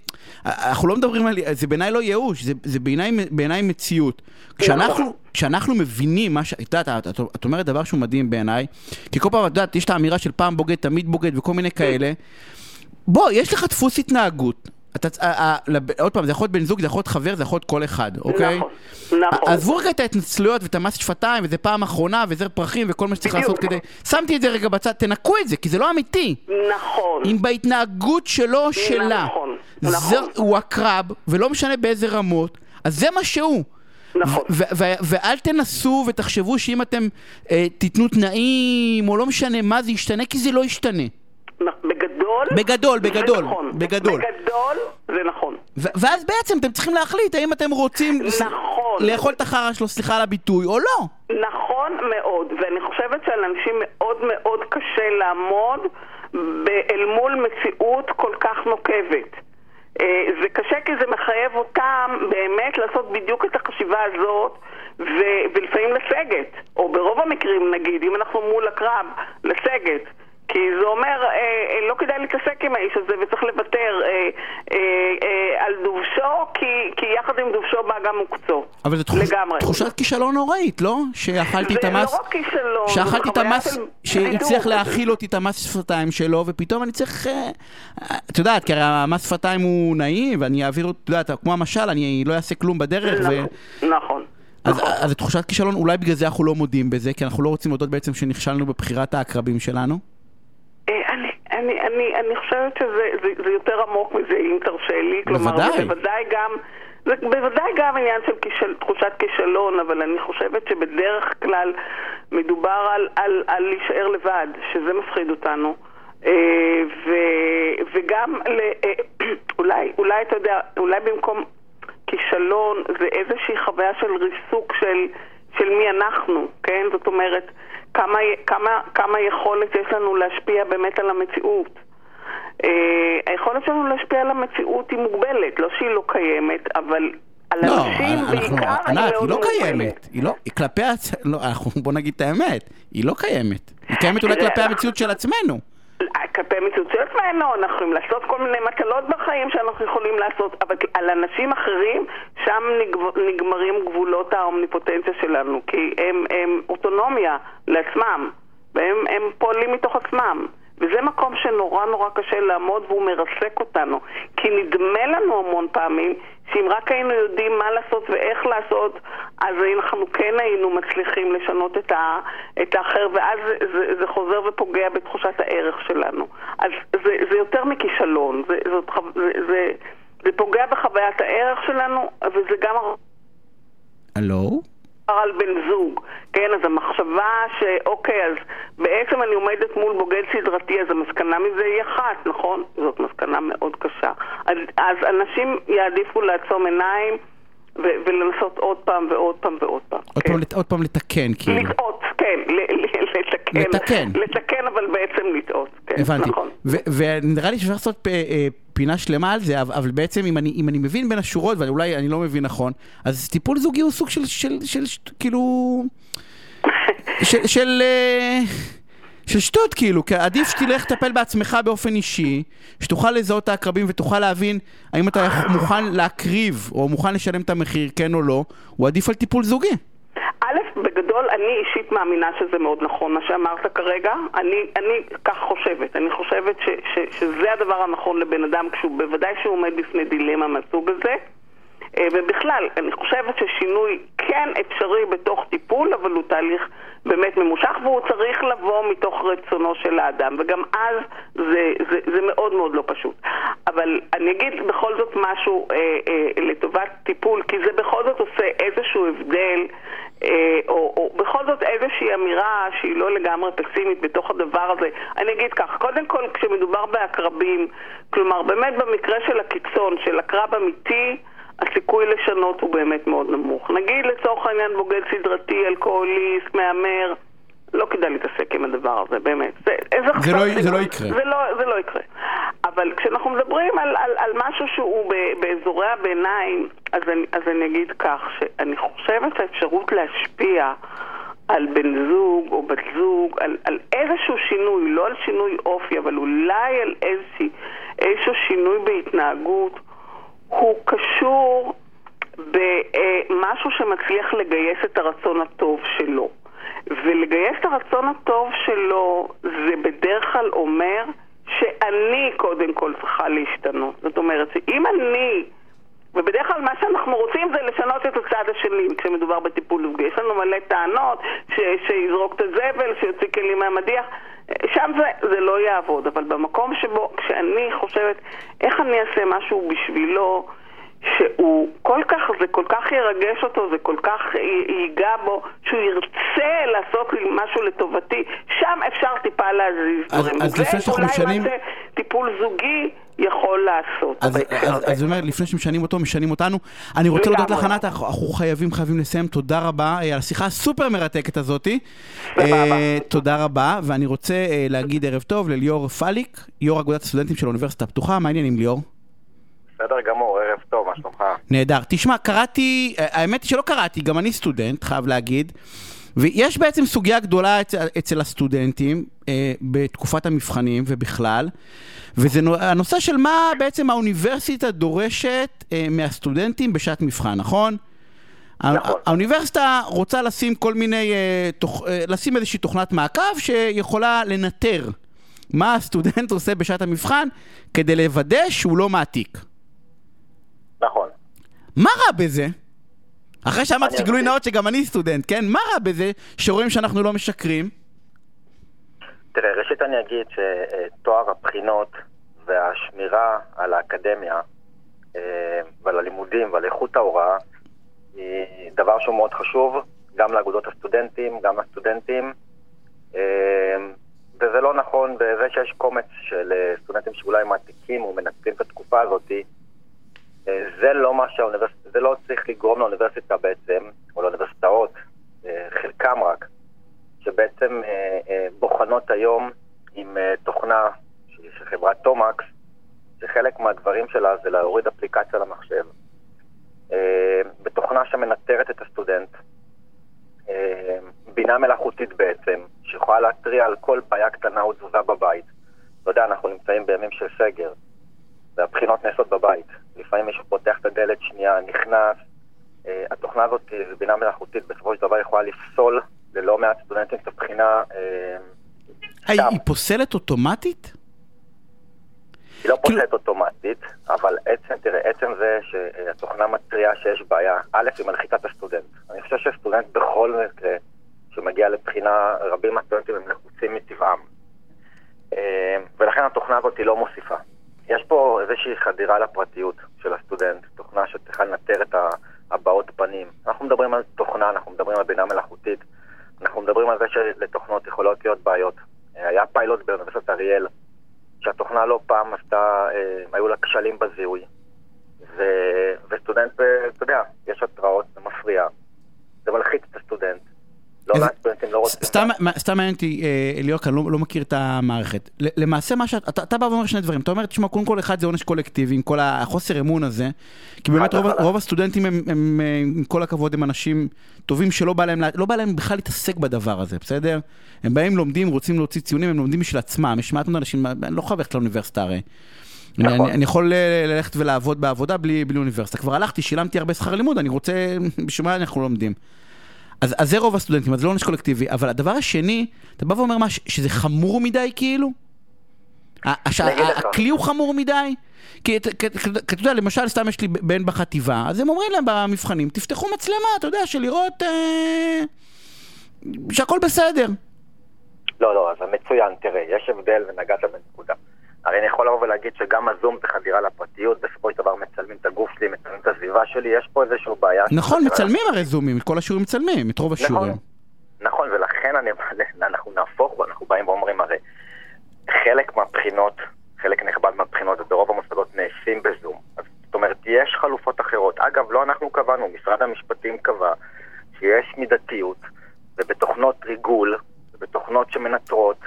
אנחנו לא מדברים על... זה בעיניי לא ייאוש, זה, זה בעיניי, בעיניי מציאות. כשאנחנו, כשאנחנו מבינים מה ש... את יודעת, את, את אומרת דבר שהוא מדהים בעיניי, כי כל פעם, את יודעת, יש את האמירה של פעם בוגד, תמיד בוגד וכל מיני כאלה. בוא, יש לך דפוס התנהגות. אתה, ה, ה, לב- עוד פעם, זה יכול להיות בן זוג, זה יכול להיות חבר, זה יכול להיות כל אחד, אוקיי? נכון, נכון. עזבו רגע את ההתנצלויות ואת המס שפתיים, וזה פעם אחרונה, וזר פרחים, וכל מה שצריך. לעשות כדי... שמתי את זה רגע בצד, תנקו את זה, כי זה לא אמיתי. נכון. אם בהתנהגות שלו, שלה, נכון, זה, נכון. הוא הקרב, ולא משנה באיזה רמות, אז זה מה שהוא. נכון. ואל תנסו ותחשבו שאם אתם אה, תיתנו תנאים, או לא משנה מה, זה ישתנה, כי זה לא ישתנה. בגדול, בגדול, בגדול, נכון. בגדול. בגדול, זה נכון. ואז בעצם אתם צריכים להחליט האם אתם רוצים נכון. לאכול את החרא שלו, סליחה על הביטוי, או לא. נכון מאוד, ואני חושבת שעל אנשים מאוד מאוד קשה לעמוד אל מול מציאות כל כך נוקבת. אה, זה קשה כי זה מחייב אותם באמת לעשות בדיוק את החשיבה הזאת ו- ולפעמים לסגת, או ברוב המקרים נגיד, אם אנחנו מול הקרב, לסגת. כי זה אומר, אה, אה, לא כדאי להתעסק עם האיש הזה וצריך לוותר אה, אה, אה, על דובשו, כי, כי יחד עם דובשו בא גם מוקצו. אבל זו תחוש... תחושת כישלון נוראית, לא? שאכלתי את זה המס... לא רק כישלון, זה שאכלתי את המס... שהצליח. להאכיל אותי את המס שפתיים שלו, ופתאום אני צריך... אה, את יודעת, כי הרי המס שפתיים הוא נעים, ואני אעביר, את יודעת, כמו המשל, אני לא אעשה כלום בדרך, ו... נכון, נכון. אז, נכון. אז תחושת כישלון, אולי בגלל זה אנחנו לא מודים בזה, כי אנחנו לא רוצים להודות בעצם שנכשלנו בבחירת העקרבים שלנו. אני, אני, אני, אני חושבת שזה זה, זה יותר עמוק מזה, אם תרשה לי. כלומר, בוודאי. זה בוודאי גם... זה בוודאי גם עניין של כישל, תחושת כישלון, אבל אני חושבת שבדרך כלל מדובר על, על, על להישאר לבד, שזה מפחיד אותנו. אה, ו, וגם, ל, אה, אולי, אולי אתה יודע, אולי במקום כישלון זה איזושהי חוויה של ריסוק של, של מי אנחנו, כן? זאת אומרת, כמה, כמה, כמה יכולת יש לנו להשפיע באמת על המציאות. אה, היכולת שלנו להשפיע על המציאות היא מוגבלת, לא שהיא לא קיימת, אבל על לא, אנשים אנחנו, בעיקר ענת, היא מאוד לא. קיימת. היא לא, היא כלפי. לא, אנחנו, בוא נגיד את האמת, היא לא קיימת. היא קיימת אולי כלפי המציאות של עצמנו. כלפי של עצמנו, אנחנו יכולים לעשות כל מיני מטלות בחיים שאנחנו יכולים לעשות, אבל על אנשים אחרים, שם נגמרים גבולות האומניפוטנציה שלנו, כי הם, הם אוטונומיה לעצמם, והם הם פועלים מתוך עצמם. וזה מקום שנורא נורא קשה לעמוד והוא מרסק אותנו. כי נדמה לנו המון פעמים שאם רק היינו יודעים מה לעשות ואיך לעשות, אז אנחנו כן היינו מצליחים לשנות את, ה, את האחר, ואז זה, זה, זה חוזר ופוגע בתחושת הערך שלנו. אז זה, זה יותר מכישלון, זה, זאת, זה, זה, זה פוגע בחוויית הערך שלנו, וזה גם הלו? על בן זוג, כן? אז המחשבה שאוקיי, אז בעצם אני עומדת מול בוגד סדרתי, אז המסקנה מזה היא אחת, נכון? זאת מסקנה מאוד קשה. אז, אז אנשים יעדיפו לעצום עיניים ו- ולנסות עוד פעם ועוד פעם ועוד פעם. עוד כן? פעם עוד פעם לתקן, כאילו. לטעות, כן, לתקן. לתקן. לתקן, אבל בעצם לטעות, כן, הבנתי. נכון. ו- ונראה לי שאפשר לעשות פ- אה, פינה שלמה על זה, אבל בעצם אם אני, אם אני מבין בין השורות, ואולי אני לא מבין נכון, אז טיפול זוגי הוא סוג של, של, של, של כאילו... של... של אה, של שטות כאילו, כי עדיף שתלך לטפל בעצמך באופן אישי, שתוכל לזהות את העקרבים ותוכל להבין האם אתה מוכן להקריב או מוכן לשלם את המחיר, כן או לא, הוא עדיף על טיפול זוגי. בגדול, אני אישית מאמינה שזה מאוד נכון מה שאמרת כרגע. אני, אני כך חושבת. אני חושבת ש, ש, שזה הדבר הנכון לבן אדם, כשהוא, בוודאי שהוא עומד בפני דילמה מהסוג הזה. אה, ובכלל, אני חושבת ששינוי כן אפשרי בתוך טיפול, אבל הוא תהליך באמת ממושך, והוא צריך לבוא מתוך רצונו של האדם, וגם אז זה, זה, זה מאוד מאוד לא פשוט. אבל אני אגיד בכל זאת משהו אה, אה, לטובת טיפול, כי זה בכל זאת עושה איזשהו הבדל, או, או בכל זאת איזושהי אמירה שהיא לא לגמרי פסימית בתוך הדבר הזה. אני אגיד כך, קודם כל כשמדובר בעקרבים, כלומר באמת במקרה של הקיצון, של עקרב אמיתי, הסיכוי לשנות הוא באמת מאוד נמוך. נגיד לצורך העניין בוגד סדרתי, אלכוהוליסט, מהמר, לא כדאי להתעסק עם הדבר הזה, באמת. זה, זה, לא, זה לא. יקרה. זה לא, זה לא יקרה. אבל כשאנחנו מדברים על, על, על משהו שהוא ב, באזורי הביניים, אז אני, אז אני אגיד כך, שאני חושבת שהאפשרות להשפיע על בן זוג או בת זוג, על, על איזשהו שינוי, לא על שינוי אופי, אבל אולי על איזושהי, איזשהו שינוי בהתנהגות, הוא קשור במשהו שמצליח לגייס את הרצון הטוב שלו. ולגייס את הרצון הטוב שלו זה בדרך כלל אומר שאני קודם כל צריכה להשתנות. זאת אומרת שאם אני, ובדרך כלל מה שאנחנו רוצים זה לשנות את הצד השני כשמדובר בטיפול זוגי. יש לנו מלא טענות ש, שיזרוק את הזבל, שיוציא כלים מהמדיח. שם זה, זה לא יעבוד, אבל במקום שבו, כשאני חושבת איך אני אעשה משהו בשבילו, שהוא כל כך, זה כל כך ירגש אותו, זה כל כך ייגע בו, שהוא ירצה לעשות לי משהו לטובתי, שם אפשר טיפה להזיז אז- דברים. אז לפני שאנחנו משנים- מה שטיפול זוגי יכול לעשות. אז, זאת אומרת, לפני שמשנים אותו, משנים אותנו. אני רוצה להודות לך. ענת, אנחנו חייבים, חייבים לסיים. תודה רבה אה, על השיחה הסופר מרתקת הזאתי. אה, תודה רבה, ואני רוצה אה, להגיד ערב טוב לליאור פליק, יו"ר אגודת הסטודנטים של האוניברסיטה הפתוחה. מה העניינים, ליאור? בסדר גמור, מה שלומך? נהדר. תשמע, קראתי, אה, האמת היא שלא קראתי, גם אני סטודנט, חייב להגיד. ויש בעצם סוגיה גדולה אצל, אצל הסטודנטים אה, בתקופת המבחנים ובכלל, וזה נו- הנושא של מה בעצם האוניברסיטה דורשת אה, מהסטודנטים בשעת מבחן, נכון? נכון. האוניברסיטה רוצה לשים כל מיני, אה, תוך, אה, לשים איזושהי תוכנת מעקב שיכולה לנטר מה הסטודנט עושה בשעת המבחן כדי לוודא שהוא לא מעתיק. נכון. מה רע בזה? אחרי שאמרתי שגילוי. נאות שגם אני סטודנט, כן? מה רע בזה שרואים שאנחנו לא משקרים? תראה, ראשית אני אגיד שטוהר הבחינות והשמירה על האקדמיה אה, ועל הלימודים ועל איכות ההוראה היא דבר שהוא מאוד חשוב גם לאגודות הסטודנטים, גם לסטודנטים אה, וזה לא נכון בזה שיש קומץ של אה, סטודנטים שאולי מעתיקים ומנצלים את התקופה הזאת אה, זה לא מה שהאוניברסיטה, זה לא צריך לגרום לאוניברסיטה בעצם, או לאוניברסיטאות, אה, חלקם רק, שבעצם אה, אה, בוחנות היום עם אה, תוכנה של חברת תומקס, שחלק מהדברים שלה זה להוריד אפליקציה למחשב. אה, בתוכנה שמנטרת את הסטודנט, אה, בינה מלאכותית בעצם, שיכולה להתריע על כל בעיה קטנה או תזוזה בבית. אתה יודע, אנחנו נמצאים בימים של סגר, והבחינות נעשות בבית. לפעמים מישהו פותח את הדלת שנייה, נכנס. אה, התוכנה הזאת, אה, בינה מלאכותית, בסופו של דבר יכולה לפסול ללא מעט סטודנטים את הבחינה. אה, היא, פוסלת אוטומטית? היא לא כאילו- פוסלת אוטומטית, אבל עצם, תראה, עצם זה שהתוכנה מתריעה שיש בעיה, א', היא מלחיצה את הסטודנט. אני חושב שסטודנט בכל מקרה, שמגיע לבחינה, רבים מהסטודנטים הם לחוצים מטבעם. ולכן התוכנה הזאת היא לא מוסיפה. יש פה איזושהי חדירה לפרטיות של הסטודנט, תוכנה שצריכה לנטר את הבעות פנים. אנחנו מדברים על תוכנה, אנחנו מדברים על בינה מלאכותית, אנחנו מדברים על זה שלתוכנות יכולות להיות בעיות. אה, היה פיילוט באוניברסיטת אריאל, שהתוכנה לא פעם עשתה, אה, היו לה כשלים בזיהוי. ו, וסטודנט, אה, אתה יודע, יש התראות, זה מפריע. זה מלחיץ את הסטודנט. לא סטודנטים לא רוצים... סתם מעניין אותי, אה, ליאור, כי אני לא, לא מכיר את המערכת. למעשה מה שאתה, אתה, בא ואומר שני דברים. אתה אומר, תשמע, קודם כל אחד זה עונש קולקטיבי, עם כל החוסר אמון הזה. כי באמת רוב, הסטודנטים הם, אה, עם כל הכבוד, הם אנשים טובים שלא בא להם, לה- לא בא להם בכלל להתעסק בדבר הזה, בסדר? הם באים, לומדים, רוצים להוציא ציונים, הם לומדים בשביל עצמם. יש מעט מאוד אנשים, אני לא חייב ללכת לאוניברסיטה הרי. אני, נכון. אני, אני יכול אה, ללכת ולעבוד בעבודה בלי, בלי אוניברסיטה. כבר הלכתי, שילמתי הרבה שכר לימוד, אני רוצה, בשביל מה אנחנו לומדים? אז, אז זה רוב הסטודנטים, אז זה לא עונש קולקטיבי. אבל הדבר השני, אתה בא ואומר מה, שזה חמור מדי כאילו? הכלי הוא חמור מדי? כי את- כי- כי אתה יודע, למשל, סתם יש לי בן בחטיבה, אז הם אומרים להם במבחנים, תפתחו מצלמה, אתה יודע, של לראות אה, שהכל בסדר. לא, לא, זה מצוין, תראה, יש הבדל ונגעת בנקודה. הרי אני יכול לבוא ולהגיד שגם הזום זה חדירה לפרטיות, בסופו של דבר מצלמים את הגוף שלי, מצלמים את הסביבה שלי, יש פה איזושהי בעיה. נכון, מצלמים הרי זומים, את כל השיעורים מצלמים, את רוב השיעורים. נכון, ולכן אני, אנחנו נהפוך אנחנו באים ואומרים הרי, חלק מהבחינות, חלק נכבד מהבחינות, וברוב המוסדות נעשים בזום. אז, זאת אומרת, יש חלופות אחרות. אגב, לא אנחנו קבענו, משרד המשפטים קבע שיש מידתיות, ובתוכנות ריגול, ובתוכנות שמנטרות,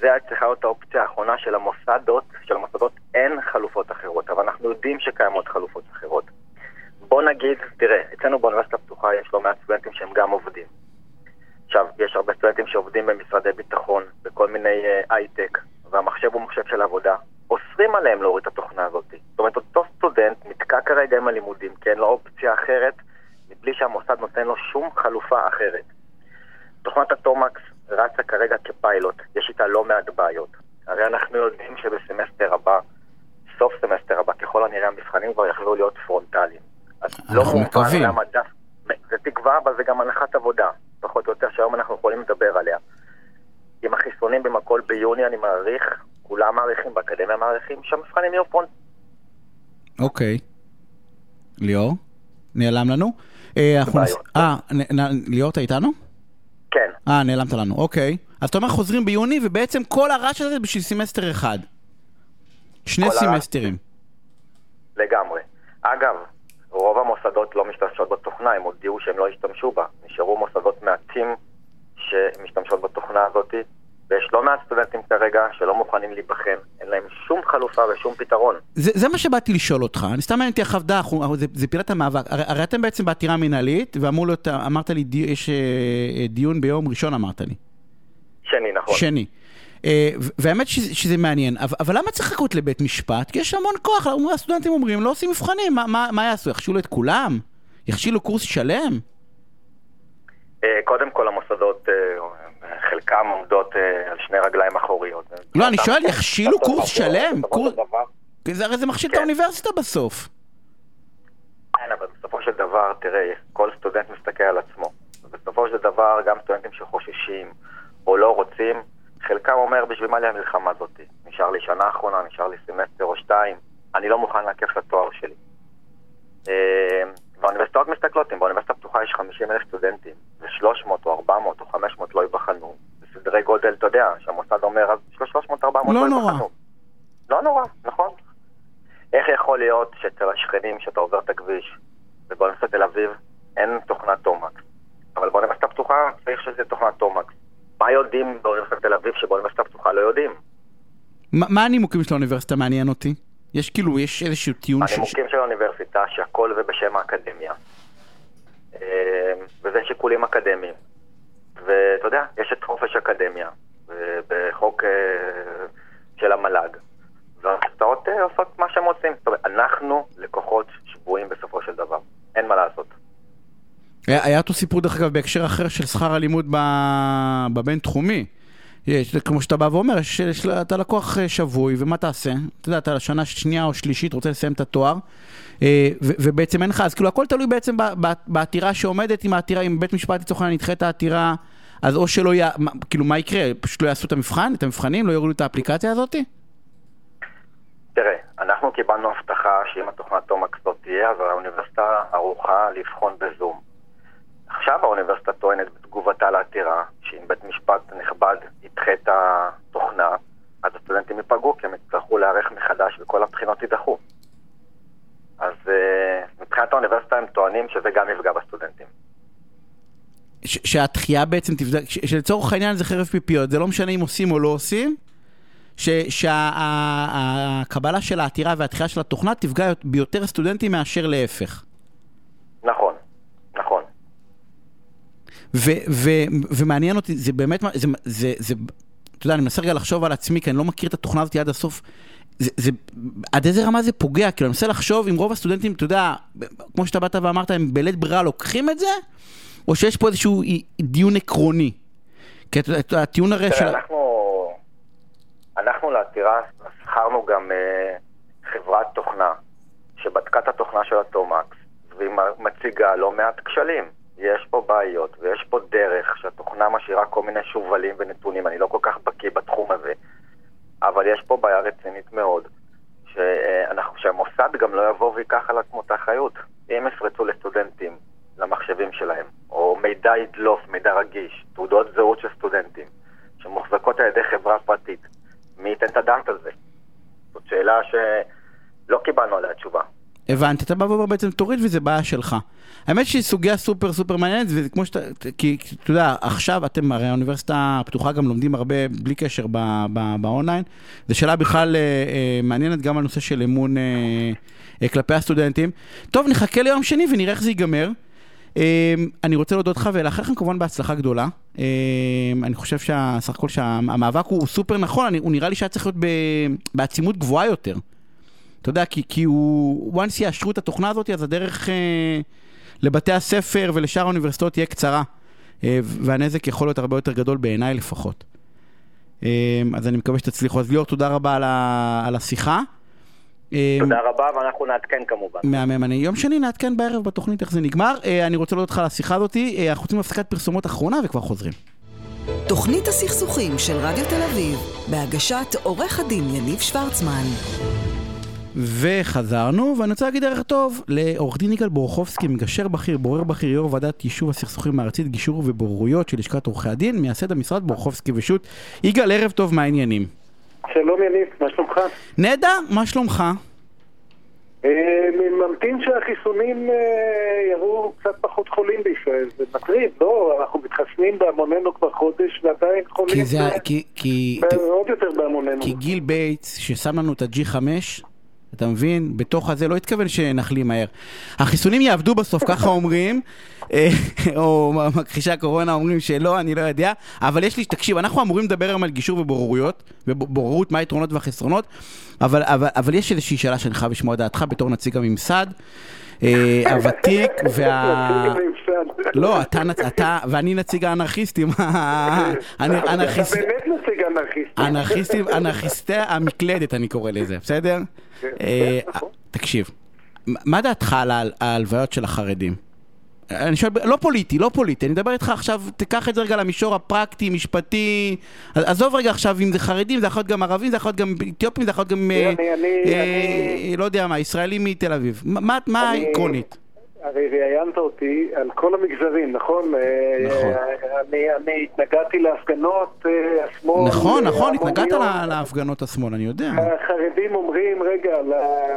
זה צריכה להיות האופציה האחרונה של המוסדות, של המוסדות אין חלופות אחרות, אבל אנחנו יודעים שקיימות חלופות אחרות. בוא נגיד, תראה, אצלנו באוניברסיטה הפתוחה יש לא מעט סטודנטים שהם גם עובדים. עכשיו, יש הרבה סטודנטים שעובדים במשרדי ביטחון, בכל מיני הייטק, אה, והמחשב הוא מחשב של עבודה. אוסרים עליהם להוריד את התוכנה הזאת. זאת אומרת, אותו סטודנט נתקע כרגע עם הלימודים, כי אין לו אופציה אחרת, מבלי שהמוסד נותן לו שום חלופה אחרת. תוכנת התומקס רצה כרגע כפיילוט, יש איתה לא מעט בעיות. הרי אנחנו יודעים שבסמסטר הבא, סוף סמסטר הבא, ככל הנראה המבחנים כבר יכלו להיות פרונטליים. אז לא מובן למה דף... זה תקווה, אבל זה גם הנחת עבודה, פחות או יותר, שהיום אנחנו יכולים לדבר עליה. עם החיסונים במקול ביוני, אני מעריך, כולם מעריכים, באקדמיה מעריכים, שהמבחנים יהיו פרונטליים. אוקיי. ליאור? נעלם לנו? אה, ליאור, אתה איתנו? כן. אה, נעלמת לנו, אוקיי. אז אתה אומר חוזרים ביוני, ובעצם כל הרעש הזה בשביל סמסטר אחד. שני סמסטרים. לגמרי. אגב, רוב המוסדות לא משתמשות בתוכנה, הם הודיעו שהם לא ישתמשו בה. נשארו מוסדות מעטים שמשתמשות בתוכנה הזאת, ויש לא מעט סטודנטים כרגע שלא מוכנים להיבחן, אין להם שום חלופה ושום פתרון. זה, זה מה שבאתי לשאול אותך, אני סתם מעניין אותי איך עבדה, זה, זה פילת המאבק, הרי, הרי אתם בעצם בעתירה להיות, אמרת לי, יש אה, דיון ביום ראשון אמרת לי. שני, נכון. שני. Uh, והאמת שזה, שזה מעניין, אבל, אבל למה צריך לחכות לבית משפט? כי יש המון כוח, הסטודנטים אומרים, לא עושים מבחנים, מה, מה, מה יעשו? יכשילו את כולם? יכשילו קורס שלם? קודם כל המוסדות, חלקם עומדות uh, על שני רגליים אחוריות. לא, אני שואל, יכשילו קורס שלם? זה הרי זה מכשיל את כן. האוניברסיטה בסוף. כן, אבל בסופו של דבר, תראה, כל סטודנט מסתכל על עצמו. ובסופו של דבר, גם סטודנטים שחוששים או לא רוצים, חלקם אומר, בשביל מה לי המלחמה הזאת? נשאר לי שנה אחרונה, נשאר לי סמסטר או שתיים, אני לא מוכן לעכב את התואר שלי. והאוניברסיטאות מסתכלות, אם באוניברסיטה הפתוחה יש 50 אלף סטודנטים, ו-300 או 400 או 500 לא ייבחנו, בסדרי גודל, אתה יודע, שהמוסד אומר, אז יש לו 300-400 לא לא נורא. ייבחנו. לא נורא, נכון. איך יכול להיות שאצל השכנים, שאתה עובר את הכביש, ובאוניברסיטת תל אביב אין תוכנת תומקס, אבל באוניברסיטה הפתוחה צריך שזה תוכנת תומקס. מה יודעים באוניברסיטת תל אביב שבאוניברסיטה הפתוחה לא יודעים? מה מה הנימוקים של האוניברסיטה מעניין אותי? יש כאילו, יש איזשהו טיעון ש... הנימוקים של האוניברסיטה שהכל זה בשם האקדמיה. אה, וזה שיקולים אקדמיים. ואתה יודע, יש את חופש אקדמיה, בחוק אה, של המל"ג. והאוניברסיטאות אה, עושות מה שהם רוצים. זאת אומרת, אנחנו לקוחות שבויים בסופו של דבר. אין מה לעשות. היה אותו סיפור דרך אגב בהקשר אחר של שכר הלימוד בבינתחומי. יש, כמו שאתה בא ואומר, יש, יש, אתה לקוח אה, שבוי, ומה תעשה? אתה יודע, אתה לשנה שנייה או שלישית רוצה לסיים את התואר, אה, ו- ובעצם אין לך, אז כאילו הכל תלוי בעצם בעתירה שעומדת, אם העתירה, אם בית משפט לצורך העניין ידחה את העתירה, אז או שלא יהיה, כאילו מה יקרה? פשוט לא יעשו את המבחן, את המבחנים, לא יורידו את האפליקציה הזאתי? תראה, אנחנו קיבלנו הבטחה שאם התוכנת תומקס לא תהיה, אז האוניברסיטה ערוכה לבחון בזום. עכשיו האוניברסיטה טוענת בתגובתה לעתירה, שאם בית משפט נכבד ידחה את התוכנה, אז הסטודנטים ייפגעו, כי הם יצטרכו להיערך מחדש וכל הבחינות יידחו. אז uh, מבחינת האוניברסיטה הם טוענים שזה גם יפגע בסטודנטים. ש- שהתחייה בעצם תבדק, שלצורך העניין זה חרב פיפיות, זה לא משנה אם עושים או לא עושים, שהקבלה של העתירה והתחייה של התוכנה תפגע ביותר סטודנטים מאשר להפך. נכון, נכון. ו- ו- ומעניין אותי, זה באמת, זה, זה, זה, אתה יודע, אני מנסה רגע לחשוב על עצמי, כי אני לא מכיר את התוכנה הזאת עד הסוף. זה, זה, עד איזה רמה זה פוגע? כאילו, אני מנסה לחשוב אם רוב הסטודנטים, אתה יודע, כמו שאתה באת ואמרת, הם בלית ברירה לוקחים את זה, או שיש פה איזשהו אי- דיון עקרוני? כי אתה יודע, הטיעון הרי של... אנחנו, אנחנו לעתירה שכרנו גם אה, חברת תוכנה שבדקה את התוכנה של התומקס והיא מציגה לא מעט כשלים. יש פה בעיות ויש פה דרך שהתוכנה משאירה כל מיני שובלים ונתונים, אני לא כל כך בקיא בתחום הזה, אבל יש פה בעיה רצינית מאוד, שאנחנו, שהמוסד גם לא יבוא ויקח על עצמו את האחריות. אם יפרצו לסטודנטים, למחשבים שלהם, או מידע ידלוף, מידע רגיש, תעודות זהות של סטודנטים, שמוחזקות על ידי חברה פרטית, מי ייתן את הדעת על זה? זאת שאלה שלא קיבלנו עליה תשובה. הבנתי, אתה בא ואומר בעצם תוריד וזה בעיה שלך. האמת שהיא סוגיה סופר סופר מעניינת, וזה כמו שאתה, כי אתה יודע, עכשיו אתם, הרי האוניברסיטה הפתוחה גם לומדים הרבה בלי קשר באונליין. זו שאלה בכלל אה, אה, מעניינת גם על נושא של אמון אה, כלפי הסטודנטים. טוב, נחכה ליום שני ונראה איך זה ייגמר. אני רוצה להודות לך ולאחל לכם כמובן בהצלחה גדולה. אני חושב שסך הכל שהמאבק הוא סופר נכון, הוא נראה לי שהיה צריך להיות בעצימות גבוהה יותר. אתה יודע, כי, כי הוא, once יאשרו את התוכנה הזאת, אז הדרך אה, לבתי הספר ולשאר האוניברסיטאות תהיה קצרה. אה, והנזק יכול להיות הרבה יותר גדול בעיניי לפחות. אה, אז אני מקווה שתצליחו. אז ליאור, תודה רבה על, ה, על השיחה. אה, תודה רבה, ואנחנו נעדכן כמובן. מהמם. אני יום שני נעדכן בערב בתוכנית איך זה נגמר. אה, אני רוצה להודות לך על השיחה הזאת. אה, אנחנו רוצים הפסקת פרסומות אחרונה וכבר חוזרים. תוכנית הסכסוכים של רדיו תל אביב, בהגשת עורך הדין יניב שוורצמן. וחזרנו, ואני רוצה להגיד ערב טוב לעורך דין יגאל בורחובסקי, מגשר בכיר, בורר בכיר, יו"ר ועדת יישוב הסכסוכים הארצית, גישור ובוררויות של לשכת עורכי הדין, מייסד המשרד בורחובסקי ושות'. יגאל, ערב טוב, מה העניינים? שלום יניב, מה שלומך? נהדר, מה שלומך? אה, ממתין שהחיסונים אה, יראו קצת פחות חולים בישראל, זה מטריד, לא? אנחנו מתחסנים בהמוננו כבר חודש ועדיין חולים כי זה, ב- כי, כי, ב- עוד יותר בהמוננו. כי ביל גייטס, ששם לנו את ה-G5, אתה מבין? בתוך הזה לא התכוון שנחלים מהר. החיסונים יעבדו בסוף, ככה אומרים, אה, או מכחישי הקורונה אומרים שלא, אני לא יודע, אבל יש לי, תקשיב, אנחנו אמורים לדבר היום על גישור ובוררויות, ובוררות, מה היתרונות והחסרונות, אבל, אבל, אבל יש איזושהי שאלה שאני חייב לשמוע את דעתך בתור נציג הממסד. אה, הוותיק וה... לא, אתה, ואני נציג האנרכיסטים, האנרכיסט- אתה באמת נציג אנרכיסט. אנרכיסטים, אנרכיסטי המקלדת אני קורא לזה, בסדר? אה, נכון. תקשיב, מה דעתך על ההלוויות של החרדים? אני שואל, לא פוליטי, לא פוליטי, אני מדבר איתך עכשיו, תיקח את זה רגע למישור הפרקטי, משפטי, עז- עזוב רגע עכשיו אם זה חרדים, זה יכול להיות גם ערבים, זה יכול להיות גם אתיופים, זה יכול להיות גם, אה, אה, לא יודע מה, ישראלים מתל אביב. מה- העקרונית? הרי ראיינת אותי על כל המגזרים, נכון? אה, נכון. אני, אני התנגדתי להפגנות אה, השמאל. נכון, אה, נכון, התנגדת להפגנות השמאל, אני יודע. החרדים אומרים, רגע,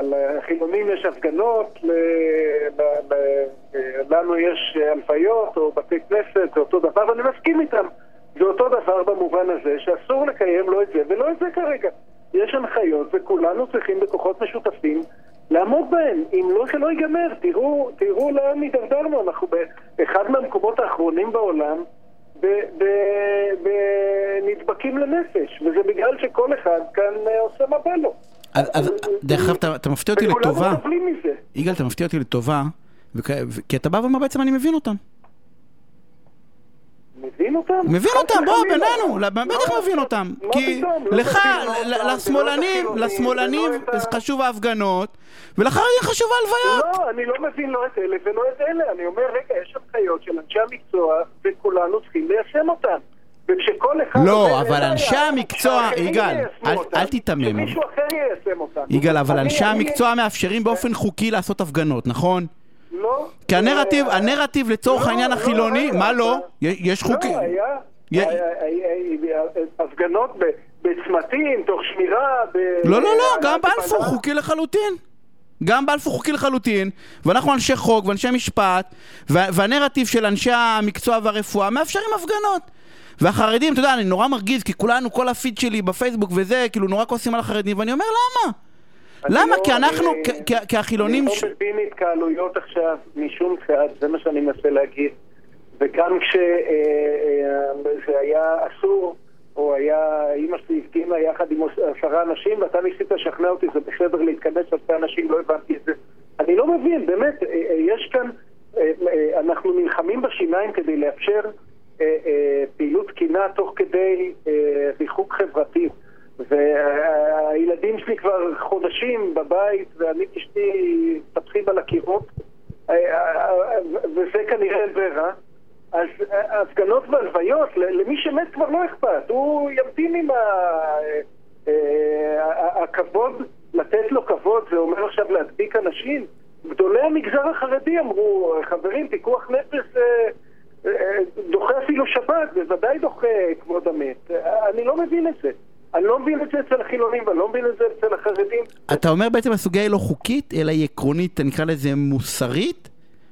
לחילונים יש הפגנות, ל- ל- ל- לנו יש הלוויות או בתי כנסת, זה אותו דבר, ואני מסכים איתם. זה אותו דבר במובן הזה שאסור לקיים לא את זה ולא את זה כרגע. יש הנחיות וכולנו צריכים בכוחות משותפים לעמוד בהן. אם לא, שלא ייגמר. תראו, תראו לאן הידרדרנו. אנחנו באחד מהמקומות האחרונים בעולם בנדבקים לנפש, וזה בגלל שכל אחד כאן אה, עושה מה בא לו. אז, אז דרך אגב, אתה- אתה מפתיע אותי לטובה. וכולנו סובלים מזה. יגאל, אתה מפתיע אותי לטובה, כי אתה בא ואומר בעצם אני מבין אותם. מבין אותם? מבין אותם, בוא. בינינו, לא, בטח? מבין אותם. כי? לא לך, מבין ל- אותם, לשמאלנים, לשמאלנים ה- חשוב ההפגנות, ולחרדים חשוב ההלוויות. לא, אני לא מבין לא את אלה ולא את אלה. אני אומר, רגע, יש הנחיות של אנשי המקצוע, וכולנו צריכים ליישם אותן. וכשכל אחד... לא, אבל אין אנשי המקצוע, יגאל, אל- תיתמם. שמישהו אחר יישם אותן. יגאל, אבל אנשי המקצוע מאפשרים באופן חוקי לעשות הפגנות, נכון? לא. כי הנרטיב, אה, הנרטיב לצורך לא, העניין לא, החילוני, מה לא? יש- יש חוקים. לא, היה... הפגנות בצמתים, תוך שמירה, ב... לא, לא, לא, גם בלפור. חוקי לחלוטין. גם בלפור חוקי לחלוטין, ואנחנו אנשי חוק ואנשי משפט, וה- והנרטיב של אנשי המקצוע והרפואה מאפשרים הפגנות. והחרדים, אתה יודע, אני נורא מרגיז, כי כולנו, כל הפיד שלי בפייסבוק וזה, כאילו נורא כועסים על החרדים, ואני אומר, למה? למה? לא- כי אנחנו, אני- כ- כ- כי החילונים... אני לא מבין התקהלויות עכשיו משום צעד, זה מה שאני מנסה להגיד. וגם כשזה היה אסור, או היה, אימא שלי הפגינה יחד עם עשרה אנשים, ואתה ניסית לשכנע אותי, זה בסדר להתכנס אלפי אנשים, לא הבנתי את זה. אני לא מבין, באמת, אה, אה, יש כאן, אה, אה, אנחנו נלחמים בשיניים כדי לאפשר אה, אה, פעילות תקינה תוך כדי אה, ריחוק חברתי. והילדים שלי כבר חודשים בבית, ואני ואשתי מטפחים על הקירות, אה, אה, וזה כנראה ברירה. אז אה, הפגנות והלוויות, למי שמת כבר לא אכפת, הוא ימתין עם הכבוד, לתת לו כבוד, זה אומר עכשיו להדביק אנשים. גדולי המגזר החרדי אמרו, חברים, פיקוח נפש דוחה אפילו שבת, בוודאי דוחה כבוד המת. אני לא מבין את זה. אני לא מבין את זה אצל החילונים, ואני לא מבין את זה אצל החרדים. אתה אומר בעצם הסוגיה היא לא חוקית, אלא היא עקרונית, נקרא לזה מוסרית,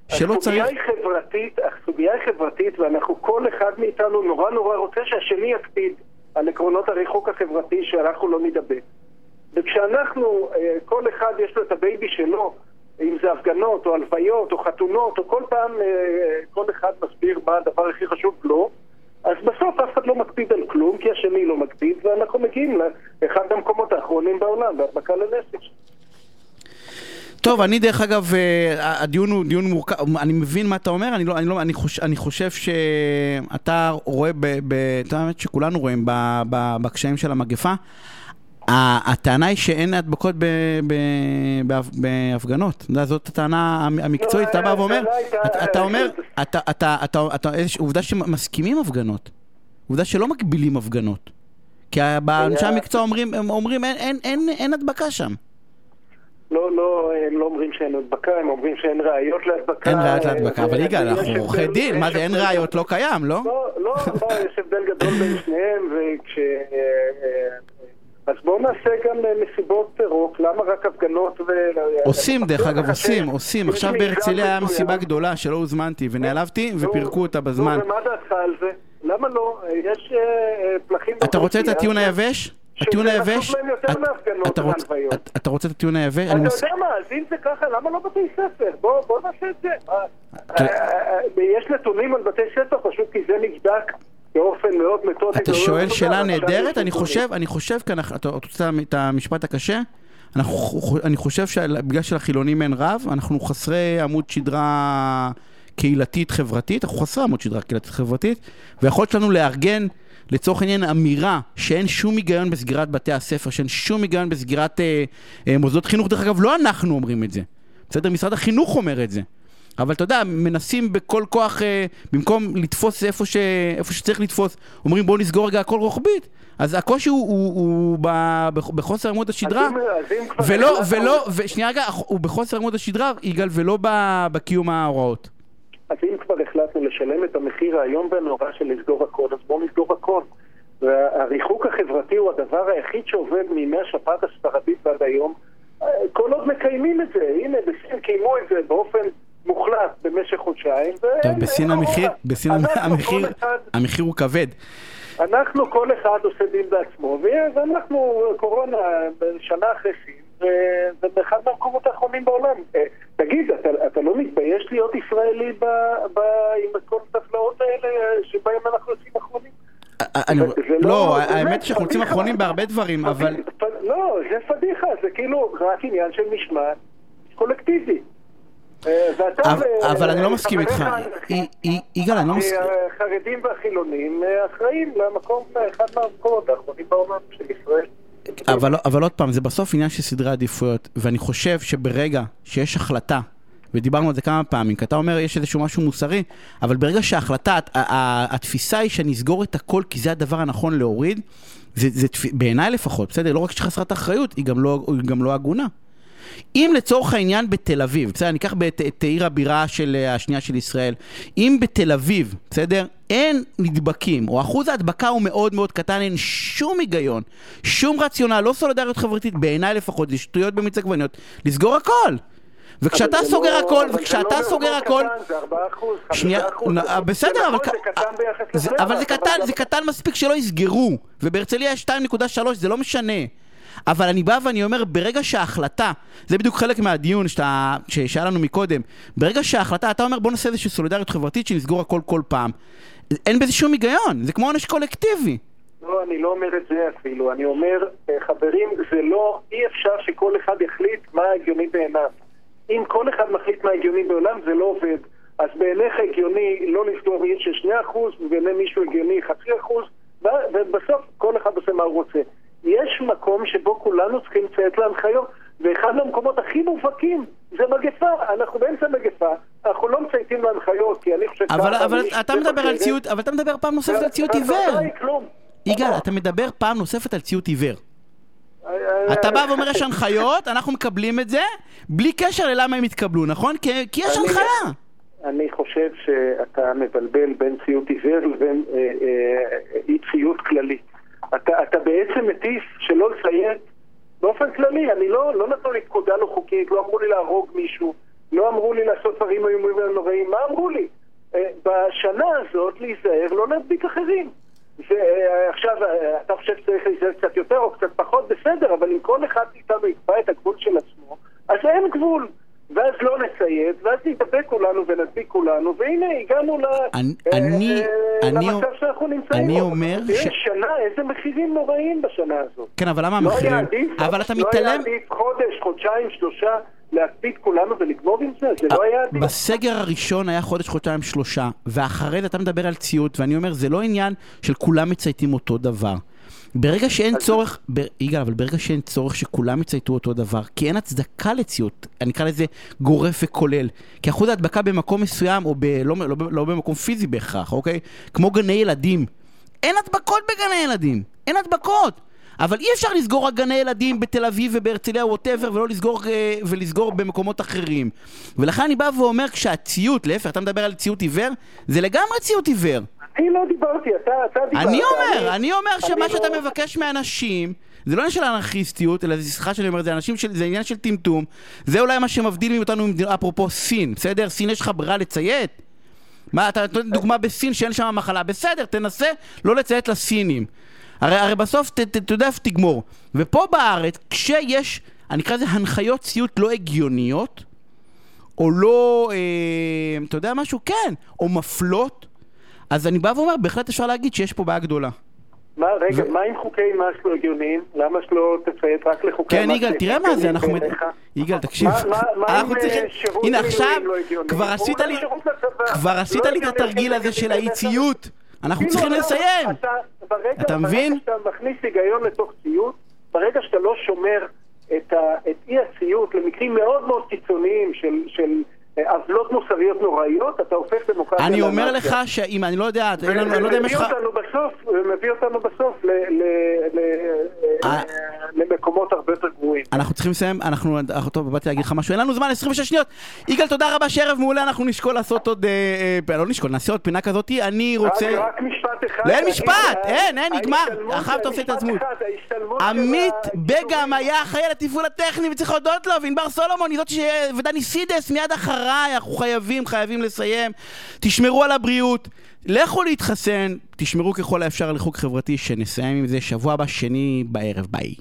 שלא הסוגיה צריך... היא חברתית, הסוגיה היא חברתית, ואנחנו, כל אחד מאיתנו נורא נורא רוצה שהשני יקפיד על עקרונות הריחוק החברתי, שאנחנו לא נדבק. וכשאנחנו, אה, כל אחד יש לו את הבייבי שלו, אם זה הפגנות או הלוויות או חתונות, או כל פעם אה, כל אחד מסביר מה הדבר הכי חשוב לו, אז בסוף אף אחד לא מקפיד על כלום, כי השני לא מקפיד, ואנחנו מגיעים לאחד המקומות האחרונים בעולם, בהדבקה לנפש. טוב, אני דרך אגב, אה, הדיון הוא דיון מורכב, אני מבין מה אתה אומר, אני, לא, אני, לא, אני, חוש, אני חושב שאתה רואה, אתה יודע, שכולנו רואים בקשיים של המגפה, הטענה היא שאין הדבקות בהפגנות, זאת הטענה המ- המקצועית, אתה בא ואומר, אתה, אומר, אתה, אתה, אתה, אתה, איזוש- עובדה שמסכימים הפגנות, עובדה שלא מגבילים הפגנות, כי אנשי המקצוע אומרים, הם אומרים אין, הדבקה שם. לא, לא, הם לא אומרים שאין הדבקה, הם אומרים שאין ראיות להדבקה. אין ראיות אה, להדבקה, אבל אה, יגאל, אנחנו עורכי דין, מה זה אין ראיות לא קיים, לא? לא, לא, לא, יש הבדל גדול בין שניהם, וכש... אז בואו נעשה גם אה, מסיבות רוק, למה רק הפגנות ו... עושים דרך אגב, עושים, עושים. עכשיו בהרצליה היה. מסיבה גדולה שלא הוזמנתי ונעלבתי ופירקו אותה נו, בזמן. ומה דעתך על זה? למה לא? יש אה, אה, פלחים... אתה רוצה את הטיעון היבש? הטיעון היבש? אתה רוצה את הטיעון היבש? אתה יודע מה, אז אם זה ככה, למה לא בתי ספר? בוא, נעשה את זה. יש נתונים על בתי ספר, פשוט כי זה נבדק באופן מאוד מתודי. אתה ולא שואל שאלה נהדרת, אני. חושב, אני חושב כאן, אתה רוצה את המשפט הקשה? אנחנו, אני חושב שבגלל שלחילונים אין רב, אנחנו חסרי עמוד שדרה קהילתית חברתית, אנחנו חסרי עמוד שדרה קהילתית חברתית, והיכולת שלנו לארגן לצורך העניין אמירה שאין שום היגיון בסגירת בתי הספר, שאין שום היגיון בסגירת אה, אה, מוסדות חינוך, דרך אגב לא אנחנו אומרים את זה, בסדר? משרד החינוך אומר את זה. אבל אתה יודע, מנסים בכל כוח, אה, במקום לתפוס איפה, ש, איפה שצריך לתפוס, אומרים בואו נסגור רגע הכל רוחבית. אז הקושי הוא, הוא, הוא ב, בחוסר עמוד השדרה, ולא, ולא, ושנייה רגע, הוא בחוסר עמוד השדרה, יגאל, ולא ב- בקיום ההוראות. אז אם כבר החלטנו לשלם את המחיר האיום והנורא של לסגור הכל, אז בואו נסגור הכל. והריחוק החברתי הוא הדבר היחיד שעובד מימי השפעת הספרדית ועד היום. אה, כל עוד מקיימים את זה, הנה בסין קיימו את זה באופן מוחלט במשך חודשיים. טוב, בסין המחיר. בסין המחיר, המחיר הוא כבד. אנחנו כל אחד עושה דין בעצמו, ואנחנו קורונה שנה אחרי סין, ו- ובאחד מהמקומות האחרונים בעולם. אה, תגיד, אתה, אתה לא מתבייש להיות ישראלי ב, ב, עם כל הטבלאות האלה שבהם אנחנו יוצאים אחרונים? אני- זה לא- לא, האמת שאנחנו פדיחה. אחרונים בהרבה דברים, אבל... לא, זה פדיחה, זה כאילו רק עניין של משמעת קולקטיבי. אה, ואתה אבל- אני לא מסכים איתך. יגאל, אני לא מסכים. החרדים והחילונים אה, אחראים למקום, אחד מהמקומות האחרונים בעולם של ישראל. אבל, אבל עוד פעם, זה בסוף עניין של סדרי עדיפויות, ואני חושב שברגע שיש החלטה, ודיברנו על זה כמה פעמים, כי אתה אומר יש איזשהו משהו מוסרי, אבל ברגע שההחלטה, התפיסה היא שנסגור את הכל כי זה הדבר הנכון להוריד, זה, זה בעיניי לפחות, בסדר? לא רק שחסרת אחריות, היא גם לא, היא גם לא הגונה. אם לצורך העניין בתל אביב, בסדר, ניקח את, את עיר הבירה של אה, השנייה של ישראל, אם בתל אביב, בסדר, אין נדבקים, או אחוז ההדבקה הוא מאוד מאוד קטן, אין שום היגיון, שום רציונל, לא סולידריות חברתית, בעיניי לפחות, זה שטויות במיץ עגבניות, לסגור הכל. וכשאתה סוגר לא- הכל, וכשאתה לא סוגר מאוד הכל, קטן, זה 4 אחוז, שנייה, 5 אחוז. בסדר, אבל זה קטן ביחס זה- לבני אבל זה קטן, זה קטן מספיק שלא יסגרו, ובהרצליה יש 2.3, זה לא משנה. אבל אני בא ואני אומר, ברגע שההחלטה, זה בדיוק חלק מהדיון שהיה לנו מקודם, ברגע שההחלטה, אתה אומר בוא נעשה איזושהי סולידריות חברתית שנסגור הכל כל פעם. אין בזה שום היגיון, זה כמו עונש קולקטיבי. לא, אני לא אומר את זה אפילו. אני אומר, אה, חברים, זה לא, אי אפשר שכל אחד יחליט מה הגיוני בעיניו. אם כל אחד מחליט מה הגיוני בעולם, זה לא עובד. אז בעיניך הגיוני לא לסגור עיר של 2% ובעיני מישהו הגיוני חצי אחוז, ובסוף כל אחד עושה מה הוא רוצה. יש מקום שבו כולנו צריכים לציית להנחיות, ואחד מהמקומות הכי מובהקים זה מגפה. אנחנו באמצע מגפה, אנחנו לא מצייתים להנחיות, כי אני חושב... אבל, אבל ומי אתה מדבר על ציות, אבל אתה מדבר פעם נוספת על ציות והתוצאה עיוור. יגאל, אתה מדבר פעם נוספת על ציות עיוור. אה, אתה בא ואומר יש הנחיות, אנחנו מקבלים את זה, בלי קשר ללמה הם התקבלו, נכון? כי, כי יש אני- הנחיה. אני חושב שאתה מבלבל בין ציות עיוור לבין אה, אה, אי ציות כללי. אתה, אתה בעצם מטיף שלא לציית באופן כללי. אני לא, לא נתנו לי פקודה לא חוקית, לא אמרו לי להרוג מישהו, לא אמרו לי לעשות דברים איומים ונוראים, מה אמרו לי? אה, בשנה הזאת להיזהר, לא להדביק אחרים. ועכשיו, אה, אתה חושב שצריך להיזהר קצת יותר או קצת פחות, בסדר, אבל אם כל אחד מאיתנו יקבע את הגבול של עצמו, אז אין גבול. ואז לא נציית, ואז נתאבק כולנו ונדביק כולנו, והנה הגענו ל... אני- אה, אני- אה, אני- למצב שאנחנו נמצאים אני בו. אומר תראה, ש- שנה, איזה מחירים נוראים בשנה הזאת. כן, אבל למה לא היה המחירים? עדיף, אבל אתה לא היה מתעלם... עדיף חודש, חודשיים, שלושה, להקפיד כולנו ולגמור עם זה? זה לא היה עדיף. בסגר הראשון היה חודש, חודשיים, שלושה, ואחרי זה אתה מדבר על ציות, ואני אומר, זה לא עניין של כולם מצייתים אותו דבר. ברגע שאין צורך, ב... יגאל, אבל ברגע שאין צורך שכולם יצייתו אותו דבר, כי אין הצדקה לציות, אני אקרא לזה גורף וכולל. כי אחוז ההדבקה במקום מסוים, או ב... לא, לא, לא במקום פיזי בהכרח, אוקיי? כמו גני ילדים. אין הדבקות בגני ילדים, אין הדבקות. אבל אי אפשר לסגור רק גני ילדים בתל אביב ובהרצליה ווטאבר ולא לסגור, אה, ולסגור במקומות אחרים. ולכן אני בא ואומר כשהציות, להפך, אתה מדבר על ציות עיוור, זה לגמרי ציות עיוור. אני לא דיברתי, אתה אתה דיברת. אני אומר, אני אומר שמה אני שאתה לא- מבקש מאנשים, זה לא עניין של אנרכיסטיות, אלא זה סליחה שאני אומר, זה אנשים של, זה עניין של טמטום. זה אולי מה שמבדיל אותנו, אפרופו סין, בסדר? סין יש לך ברירה לציית? מה, אתה נותן דוגמה בסין שאין שם מחלה, בסדר, תנסה לא לציית לסינים. הרי, הרי בסוף, אתה יודע איפה תגמור. ופה בארץ, כשיש, אני אקרא לזה הנחיות ציות לא הגיוניות, או לא, אה, אתה יודע משהו? כן, או מפלות, אז אני בא ואומר, בהחלט אפשר להגיד שיש פה בעיה גדולה. מה, רגע, ו- מה עם חוקי מס לא הגיוניים? למה שלא תציית רק לחוקי מס? כן, יגאל, תראה מה זה, אנחנו... יגאל, תקשיב, מה- עם, אנחנו אה. שירות הנה מילואים עכשיו, לא הגיוני? עשית. שירות לצבא. כבר עשית לא לי את התרגיל הזה של תגיד האי-ציות. אנחנו כאילו, צריכים לסיים. אתה, ברגע, אתה מבין? ברגע שאתה מכניס היגיון לתוך ציות, ברגע שאתה לא שומר את, ה, את אי הציות למקרים מאוד מאוד קיצוניים של, של עוולות מוסריות נוראיות, אתה הופך דמוקרטיה אני אומר. לך שאם, אני לא יודע, אין לנו- אני לא יודע אם יש לך... ומביא אותנו בסוף, אה. למקומות הרבה יותר גרועים. אנחנו צריכים לסיים, אנחנו, טוב, באתי להגיד לך משהו, אין לנו זמן, 26 שניות. יגאל, תודה רבה, שערב מעולה, אנחנו נשקול לעשות עוד, אה, אה, לא נשקול, נעשה עוד פינה כזאתי, אני רוצה... רק, משפט אחד. לא, אין משפט, אין, אין, נגמר. אחר אתה עושה את של עמית בגם היה אחראי על התפעול הטכני וצריך להודות לו, וענבר סולומון היא זאת ש... ודני סידס מיד אחריי, אנחנו חייבים, חייבים לסיים. תשמרו על הבריאות, לכו להתחסן, תשמרו ככל האפשר על ריחוק חברתי, שנסיים עם זה שבוע הבא, שני בערב, ביי.